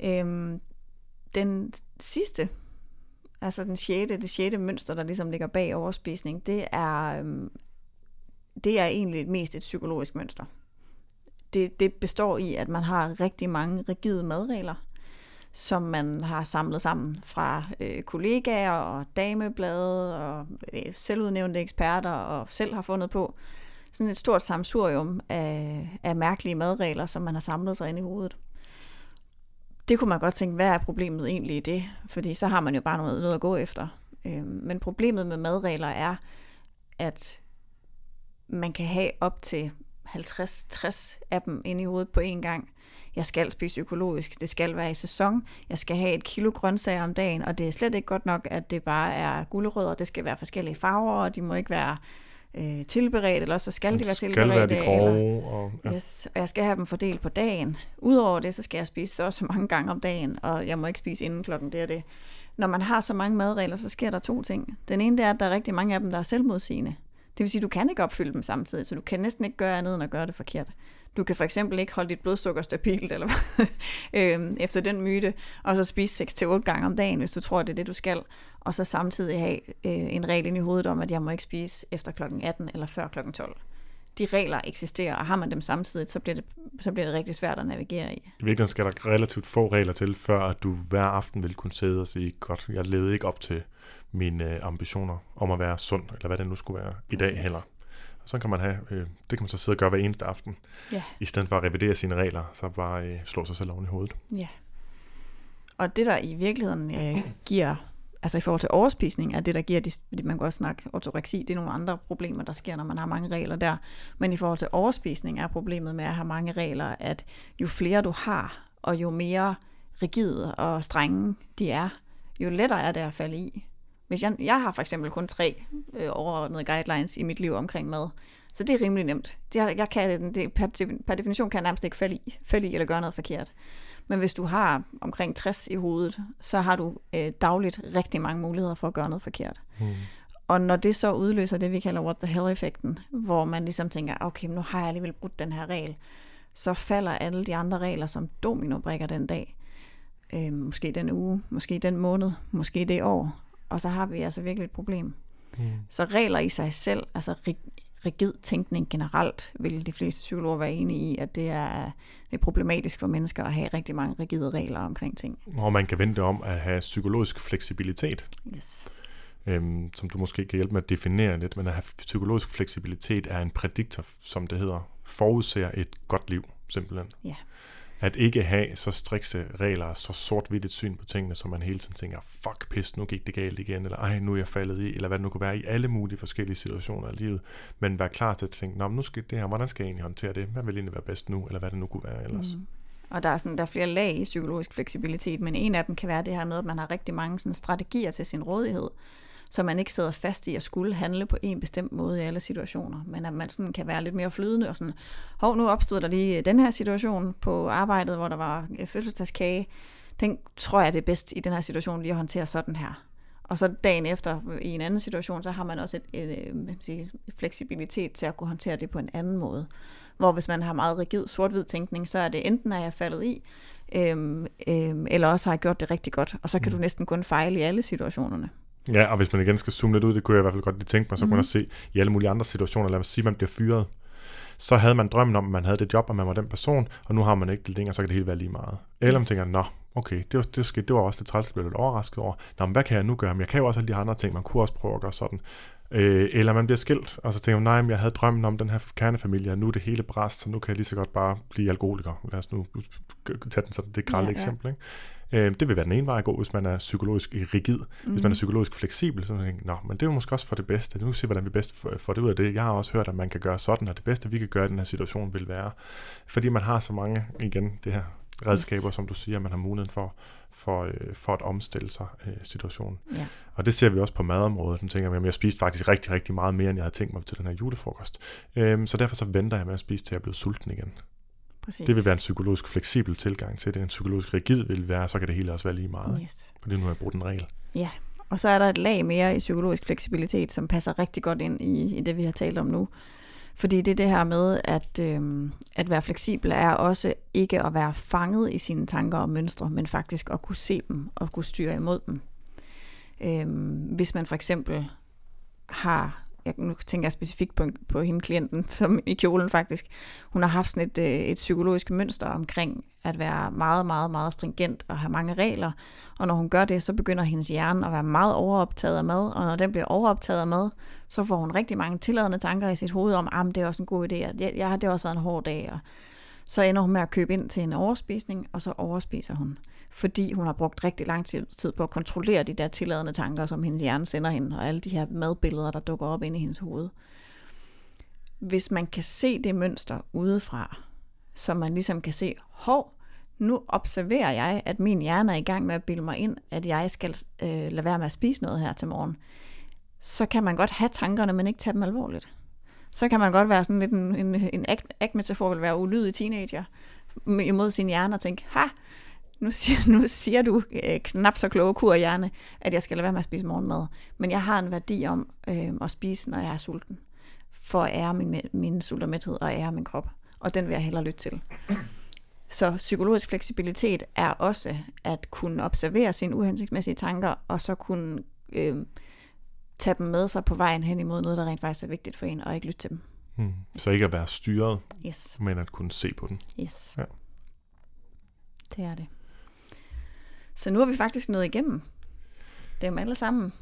Øhm, den sidste, altså den sjette, det sjette mønster, der ligesom ligger bag overspisning, det er, øhm, det er egentlig mest et psykologisk mønster. Det, det består i, at man har rigtig mange rigide madregler, som man har samlet sammen fra øh, kollegaer og dameblade og øh, selvudnævnte eksperter og selv har fundet på. Sådan et stort samsurium af, af mærkelige madregler, som man har samlet sig ind i hovedet. Det kunne man godt tænke, hvad er problemet egentlig i det? Fordi så har man jo bare noget, noget at gå efter. Øh, men problemet med madregler er, at man kan have op til 50-60 af dem inde i hovedet på én gang. Jeg skal spise økologisk, det skal være i sæson, jeg skal have et kilo grøntsager om dagen, og det er slet ikke godt nok, at det bare er gulerødder, det skal være forskellige farver, og de må ikke være øh, tilberedt, eller så skal de være tilberedt. Skal være de grove. Eller, og, ja. yes, og jeg skal have dem fordelt på dagen. Udover det, så skal jeg spise så så mange gange om dagen, og jeg må ikke spise inden klokken det og det. Når man har så mange madregler, så sker der to ting. Den ene det er, at der er rigtig mange af dem, der er selvmodsigende. Det vil sige, at du kan ikke opfylde dem samtidig, så du kan næsten ikke gøre andet end at gøre det forkert. Du kan for eksempel ikke holde dit blodsukker stabilt, eller [LAUGHS] øhm, efter den myte, og så spise 6-8 gange om dagen, hvis du tror, det er det, du skal, og så samtidig have øh, en regel ind i hovedet om, at jeg må ikke spise efter klokken 18 eller før klokken 12 de regler eksisterer, og har man dem samtidig, så bliver det, så bliver det rigtig svært at navigere i. I virkeligheden skal der relativt få regler til, før at du hver aften vil kunne sidde og sige, godt, jeg levede ikke op til mine øh, ambitioner om at være sund, eller hvad det nu skulle være i dag heller. Og så kan man have, øh, det kan man så sidde og gøre hver eneste aften, ja. i stedet for at revidere sine regler, så bare øh, slå sig selv oven i hovedet. Ja. Og det, der i virkeligheden øh, giver, altså i forhold til overspisning, er det, der giver, de, man kan også snakke ortoreksi, det er nogle andre problemer, der sker, når man har mange regler der. Men i forhold til overspisning er problemet med at have mange regler, at jo flere du har, og jo mere rigide og strenge de er, jo lettere er det at falde i. Hvis jeg, jeg har for eksempel kun tre øh, overordnede guidelines i mit liv omkring mad, så det er rimelig nemt. Det, jeg kan, det, per, per definition kan jeg nærmest ikke falde i, falde i eller gøre noget forkert. Men hvis du har omkring 60 i hovedet, så har du øh, dagligt rigtig mange muligheder for at gøre noget forkert. Mm. Og når det så udløser det, vi kalder what the hell-effekten, hvor man ligesom tænker, okay, nu har jeg alligevel brudt den her regel, så falder alle de andre regler som dominobrikker den dag. Øh, måske den uge, måske den måned, måske det år og så har vi altså virkelig et problem. Mm. Så regler i sig selv, altså rigid tænkning generelt, vil de fleste psykologer være enige i, at det er, det er problematisk for mennesker at have rigtig mange rigide regler omkring ting. Og man kan vente om at have psykologisk fleksibilitet. Yes. Øhm, som du måske kan hjælpe med at definere lidt, men at have psykologisk fleksibilitet er en prædiktor, som det hedder, forudser et godt liv, simpelthen. Ja. At ikke have så strikse regler, så sort-hvidt et syn på tingene, så man hele tiden tænker, fuck pis, nu gik det galt igen, eller ej, nu er jeg faldet i, eller hvad det nu kunne være i alle mulige forskellige situationer i livet. Men være klar til at tænke, Nå, nu skal det her, hvordan skal jeg egentlig håndtere det? Hvad vil egentlig være bedst nu, eller hvad det nu kunne være ellers? Mm. Og der er, sådan, der er flere lag i psykologisk fleksibilitet, men en af dem kan være det her med, at man har rigtig mange sådan, strategier til sin rådighed, så man ikke sidder fast i at skulle handle på en bestemt måde i alle situationer, men at man sådan kan være lidt mere flydende og sådan, hov, nu opstod der lige den her situation på arbejdet, hvor der var fødselsdagskage, den tror jeg det er bedst i den her situation lige at håndtere sådan her. Og så dagen efter i en anden situation, så har man også et, et, et, et fleksibilitet til at kunne håndtere det på en anden måde. Hvor hvis man har meget rigid sort-hvid tænkning, så er det enten, at jeg faldet i, øhm, øhm, eller også har jeg gjort det rigtig godt. Og så kan mm. du næsten kun fejle i alle situationerne. Ja, og hvis man igen skal zoome lidt ud, det kunne jeg i hvert fald godt lige tænke mig, så mm. kunne man se i alle mulige andre situationer, lad os sige, at man bliver fyret, så havde man drømmen om, at man havde det job, og man var den person, og nu har man ikke det længere, så kan det hele være lige meget. Eller man tænker, nå, okay, det var, det, skete, det var også lidt træls, blev lidt overrasket over. Nå, men hvad kan jeg nu gøre? Men jeg kan jo også alle de andre ting, man kunne også prøve at gøre sådan. Øh, eller man bliver skilt, og så tænker man, nej, men jeg havde drømmen om den her kernefamilie, og nu er det hele bræst, så nu kan jeg lige så godt bare blive alkoholiker. Lad os nu tage den sådan, det grælde ja, ja. eksempel. Ikke? Øh, det vil være den ene vej at gå, hvis man er psykologisk rigid. Mm. Hvis man er mhm. psykologisk fleksibel, så tænker nå, men det er jo måske også for det bedste. Nu se, hvordan vi bedst får det ud af det. Jeg har også hørt, at man kan gøre sådan, og det bedste, vi kan gøre i den her situation, vil være, fordi man har så mange, igen, det her redskaber, yes. som du siger, man har muligheden for, for, øh, for at omstille sig øh, situationen. Ja. Og det ser vi også på madområdet. Den tænker jeg, jeg spiste faktisk rigtig, rigtig meget mere, end jeg havde tænkt mig til den her julefrokost. Øhm, så derfor så venter jeg med at spise, til jeg er blevet sulten igen. Præcis. Det vil være en psykologisk fleksibel tilgang til det. En psykologisk rigid vil være, så kan det hele også være lige meget. Yes. Fordi nu har jeg brugt en regel. Ja, og så er der et lag mere i psykologisk fleksibilitet, som passer rigtig godt ind i, i det, vi har talt om nu. Fordi det er det her med, at, øhm, at være fleksibel er også ikke at være fanget i sine tanker og mønstre, men faktisk at kunne se dem og kunne styre imod dem. Øhm, hvis man for eksempel har jeg, nu tænker jeg specifikt på, på hende klienten, [LAUGHS] som i kjolen faktisk, hun har haft sådan et, øh, et psykologisk mønster omkring at være meget, meget, meget stringent og have mange regler. Og når hun gør det, så begynder hendes hjerne at være meget overoptaget af mad, og når den bliver overoptaget af mad, så får hun rigtig mange tilladende tanker i sit hoved om, at ah, det er også en god idé, jeg, jeg, det har også været en hård dag, og så ender hun med at købe ind til en overspisning, og så overspiser hun fordi hun har brugt rigtig lang tid på at kontrollere de der tilladende tanker, som hendes hjerne sender hende, og alle de her madbilleder, der dukker op inde i hendes hoved. Hvis man kan se det mønster udefra, så man ligesom kan se, hov, nu observerer jeg, at min hjerne er i gang med at bilde mig ind, at jeg skal øh, lade være med at spise noget her til morgen. Så kan man godt have tankerne, men ikke tage dem alvorligt. Så kan man godt være sådan lidt en, en, en act-metafor, vil være ulydig teenager, imod sin hjerne og tænke, ha, nu siger, nu siger du øh, knap så kloge kur hjerne, at jeg skal lade være med at spise morgenmad. Men jeg har en værdi om øh, at spise, når jeg er sulten. For at ære min, min sult og mæthed og ære min krop. Og den vil jeg hellere lytte til. Så psykologisk fleksibilitet er også at kunne observere sine uhensigtsmæssige tanker, og så kunne øh, tage dem med sig på vejen hen imod noget, der rent faktisk er vigtigt for en, og ikke lytte til dem. Mm. Så ikke at være styret, yes. men at kunne se på den. Yes. Ja. Det er det. Så nu har vi faktisk nået igennem dem alle sammen.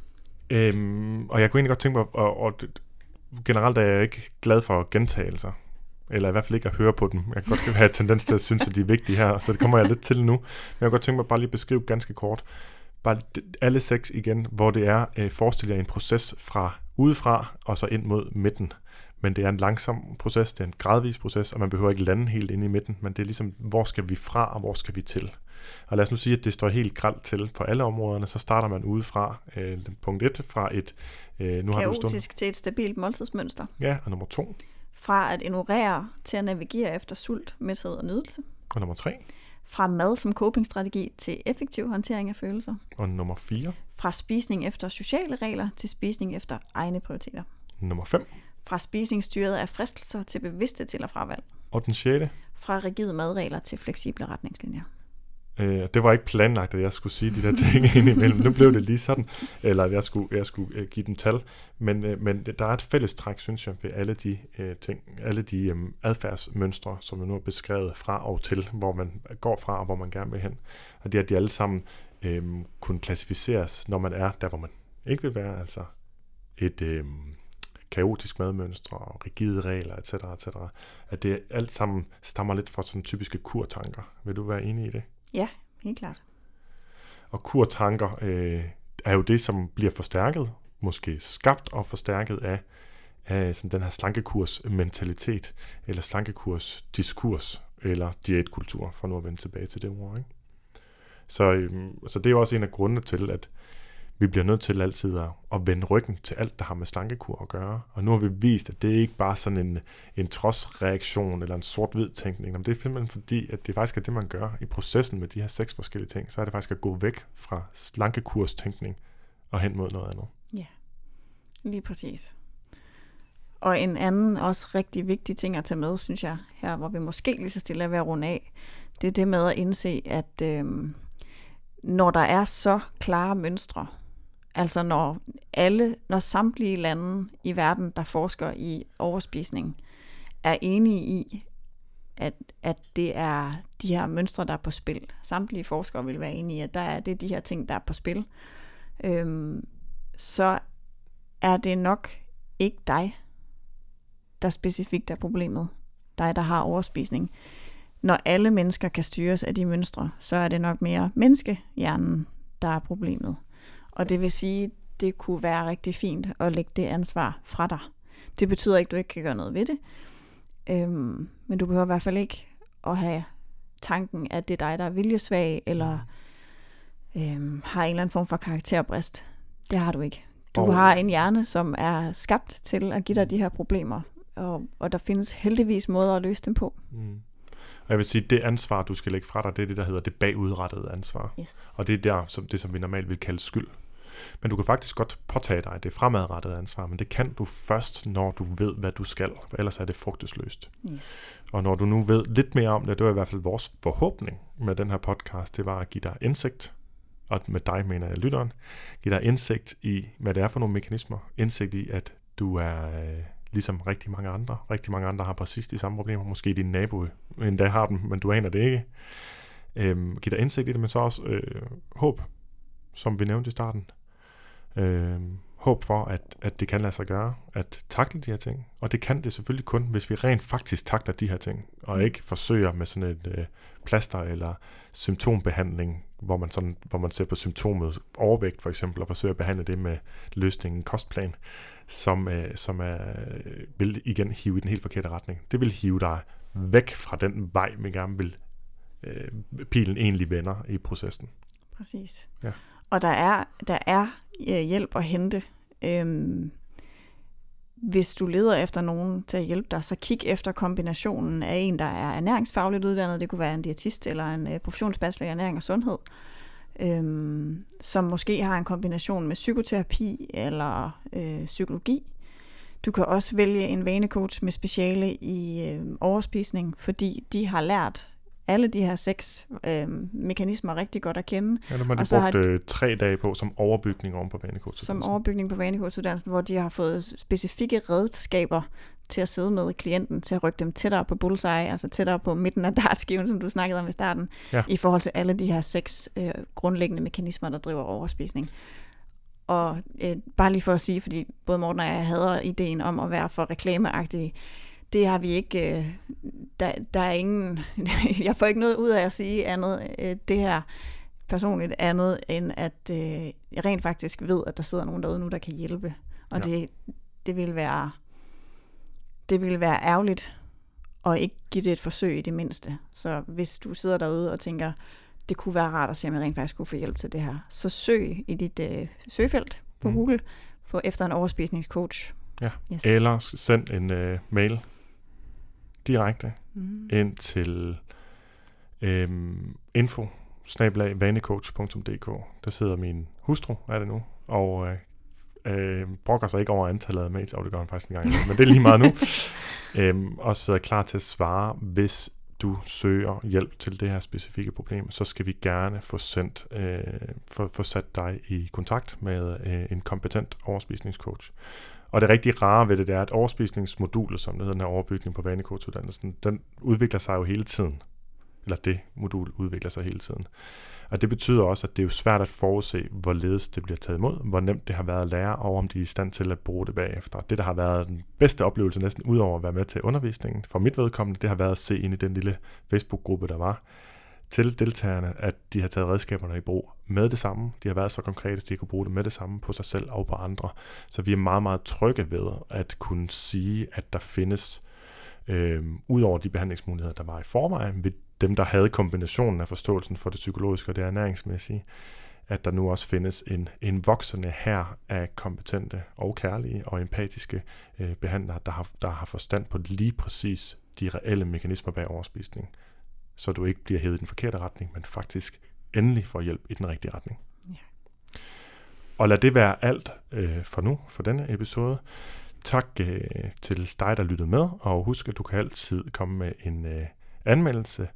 Øhm, og jeg kunne egentlig godt tænke mig, og, og generelt er jeg ikke glad for gentagelser. Eller i hvert fald ikke at høre på dem. Jeg kan godt have tendens til at synes, at de er vigtige her, så det kommer jeg lidt til nu. Men jeg kan godt tænke mig bare lige at beskrive ganske kort. Bare alle seks igen, hvor det er, øh, forestil jer en proces fra udefra og så ind mod midten. Men det er en langsom proces, det er en gradvis proces, og man behøver ikke lande helt ind i midten, men det er ligesom, hvor skal vi fra, og hvor skal vi til? Og lad os nu sige, at det står helt gralt til på alle områderne, så starter man udefra øh, punkt 1 fra et... Øh, nu har du stået... til et stabilt måltidsmønster. Ja, og nummer 2. Fra at ignorere til at navigere efter sult, mæthed og nydelse. Og nummer 3. Fra mad som copingstrategi til effektiv håndtering af følelser. Og nummer 4. Fra spisning efter sociale regler til spisning efter egne prioriteter. Nummer 5. Fra spisning styret af fristelser til bevidste til- og fravalg. Og den 6. Fra rigide madregler til fleksible retningslinjer. Øh, det var ikke planlagt, at jeg skulle sige de der ting [LAUGHS] indimellem. Nu blev det lige sådan, eller at jeg skulle, jeg skulle øh, give dem tal. Men, øh, men der er et fælles træk, synes jeg, ved alle de øh, ting, alle de øh, adfærdsmønstre, som vi nu har beskrevet fra og til, hvor man går fra og hvor man gerne vil hen. Og det er, at de alle sammen øh, kunne klassificeres, når man er der, hvor man ikke vil være. Altså et øh, kaotisk madmønstre og rigide regler, etc., etc., at det alt sammen stammer lidt fra sådan typiske kurtanker. Vil du være enig i det? Ja, helt klart. Og kurtanker øh, er jo det, som bliver forstærket, måske skabt og forstærket af, af sådan den her slankekurs-mentalitet, eller slankekurs-diskurs, eller diætkultur, for nu at vende tilbage til det ord. Ikke? Så, øh, så det er jo også en af grundene til, at vi bliver nødt til altid at, at vende ryggen til alt, der har med slankekur at gøre. Og nu har vi vist, at det ikke bare er sådan en, en trodsreaktion eller en sort-hvid tænkning. Men det er simpelthen fordi, at det faktisk er det, man gør i processen med de her seks forskellige ting. Så er det faktisk at gå væk fra slankekurstænkning og hen mod noget andet. Ja, lige præcis. Og en anden også rigtig vigtig ting at tage med, synes jeg, her hvor vi måske lige så stille er ved at runde af, det er det med at indse, at øh, når der er så klare mønstre, altså når alle, når samtlige lande i verden, der forsker i overspisning, er enige i, at, at det er de her mønstre, der er på spil. Samtlige forskere vil være enige i, at der er, det de her ting, der er på spil. Øhm, så er det nok ikke dig, der specifikt er problemet. Dig, der har overspisning. Når alle mennesker kan styres af de mønstre, så er det nok mere menneskehjernen, der er problemet. Og det vil sige, det kunne være rigtig fint at lægge det ansvar fra dig. Det betyder ikke, at du ikke kan gøre noget ved det. Øhm, men du behøver i hvert fald ikke at have tanken, at det er dig, der er viljesvag, eller øhm, har en eller anden form for karakterbrist. Det har du ikke. Du Og- har en hjerne, som er skabt til at give dig de her problemer, og, og der findes heldigvis måder at løse dem på. Mm. Og jeg vil sige, at det ansvar, du skal lægge fra dig, det er det, der hedder det bagudrettede ansvar. Yes. Og det er der, som, det, som vi normalt vil kalde skyld. Men du kan faktisk godt påtage dig det fremadrettede ansvar, men det kan du først, når du ved, hvad du skal. For ellers er det frugtesløst. yes. Og når du nu ved lidt mere om det, det var i hvert fald vores forhåbning med den her podcast, det var at give dig indsigt, og med dig mener jeg lytteren, give dig indsigt i, hvad det er for nogle mekanismer. Indsigt i, at du er øh, ligesom rigtig mange andre. Rigtig mange andre har præcis de samme problemer. Måske din nabo endda har dem, men du aner det ikke. Øhm, giv dig indsigt i det, men så også øh, håb, som vi nævnte i starten. Øh, håb for, at, at det kan lade sig gøre, at takle de her ting. Og det kan det selvfølgelig kun, hvis vi rent faktisk takler de her ting, og ikke forsøger med sådan et øh, plaster eller symptombehandling, hvor man, sådan, hvor man ser på symptomet overvægt for eksempel, og forsøger at behandle det med løsningen kostplan, som, øh, som er, øh, vil igen hive i den helt forkerte retning. Det vil hive dig væk fra den vej, vi gerne vil øh, pilen egentlig vender i processen. Præcis. Ja. Og der er, der er øh, hjælp at hente. Øhm, hvis du leder efter nogen til at hjælpe dig, så kig efter kombinationen af en, der er ernæringsfagligt uddannet, det kunne være en diætist eller en øh, professionsbachelor i ernæring og sundhed, øhm, som måske har en kombination med psykoterapi eller øh, psykologi. Du kan også vælge en vanecoach med speciale i øh, overspisning, fordi de har lært alle de her seks øh, mekanismer rigtig godt at kende, Ja, nu har de Og så har brugt de- øh, tre dage på som overbygning oven på banekurset. som overbygning på vanekursuddannelsen, hvor de har fået specifikke redskaber til at sidde med klienten, til at rykke dem tættere på bullseye, altså tættere på midten af dartskiven, som du snakkede om i starten, Ja. i forhold til alle de her seks øh, grundlæggende mekanismer, der driver overspisning. Og øh, bare lige for at sige, fordi både Morten og jeg hader ideen om at være for reklameagtige, det har vi ikke, øh, der, der er ingen, [LAUGHS] jeg får ikke noget ud af at sige andet, øh, det her personligt andet, end at øh, jeg rent faktisk ved, at der sidder nogen derude nu, der kan hjælpe. Og Ja. det, det vil være det vil være ærgerligt at ikke give det et forsøg i det mindste. Så hvis du sidder derude og tænker, det kunne være rart at se, om jeg rent faktisk kunne få hjælp til det her, så søg i dit øh, søgefelt på mm. Google på efter en overspisningscoach. Ja. Yes. Eller send en øh, mail direkte Mm. ind til øhm, info vanecoach.dk. Der sidder min hustru, er det nu, og øh, øh, brokker sig ikke over antallet af mails, og det gør han faktisk en gang, men det er lige meget nu. [LAUGHS] øhm, og sidder klar til at svare, hvis du søger hjælp til det her specifikke problem, så skal vi gerne få sendt, øh, få, få sat dig i kontakt med øh, en kompetent overspisningscoach. Og det rigtig rare ved det, det er, at overspisningsmodulet, som det hedder den her overbygning på vanekortuddannelsen, den udvikler sig jo hele tiden. eller det modul udvikler sig hele tiden. Og det betyder også, at det er jo svært at forudse, hvorledes det bliver taget imod, hvor nemt det har været at lære, og om de er i stand til at bruge det bagefter. Det, der har været den bedste oplevelse næsten, udover at være med til undervisningen, for mit vedkommende, det har været at se ind i den lille Facebook-gruppe, der var, til deltagerne, at de har taget redskaberne i brug med det samme. De har været så konkrete, at de kunne bruge det med det samme på sig selv og på andre. Så vi er meget, meget trygge ved at kunne sige, at der findes, øh, ud over de behandlingsmuligheder, der var i forvejen, ved dem, der havde kombinationen af forståelsen for det psykologiske og det ernæringsmæssige, at der nu også findes en, en voksende her af kompetente og kærlige og empatiske øh, behandlere, der har, der har forstand på lige præcis de reelle mekanismer bag overspisning så du ikke bliver hævet i den forkerte retning, men faktisk endelig får hjælp i den rigtige retning. Ja. Og lad det være alt øh, for nu, for denne episode. Tak øh, til dig, der lyttede med, og husk, at du kan altid komme med en øh, anmeldelse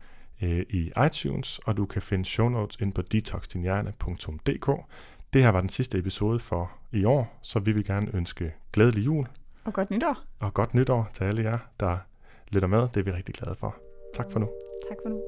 øh, i iTunes, og du kan finde show notes ind på detoxdinhjerne.dk. Det her var den sidste episode for i år, så vi vil gerne ønske glædelig jul. Og godt nytår. Og godt nytår til alle jer, der lytter med. Det er vi rigtig glade for. Tak for nu. Tak for nu.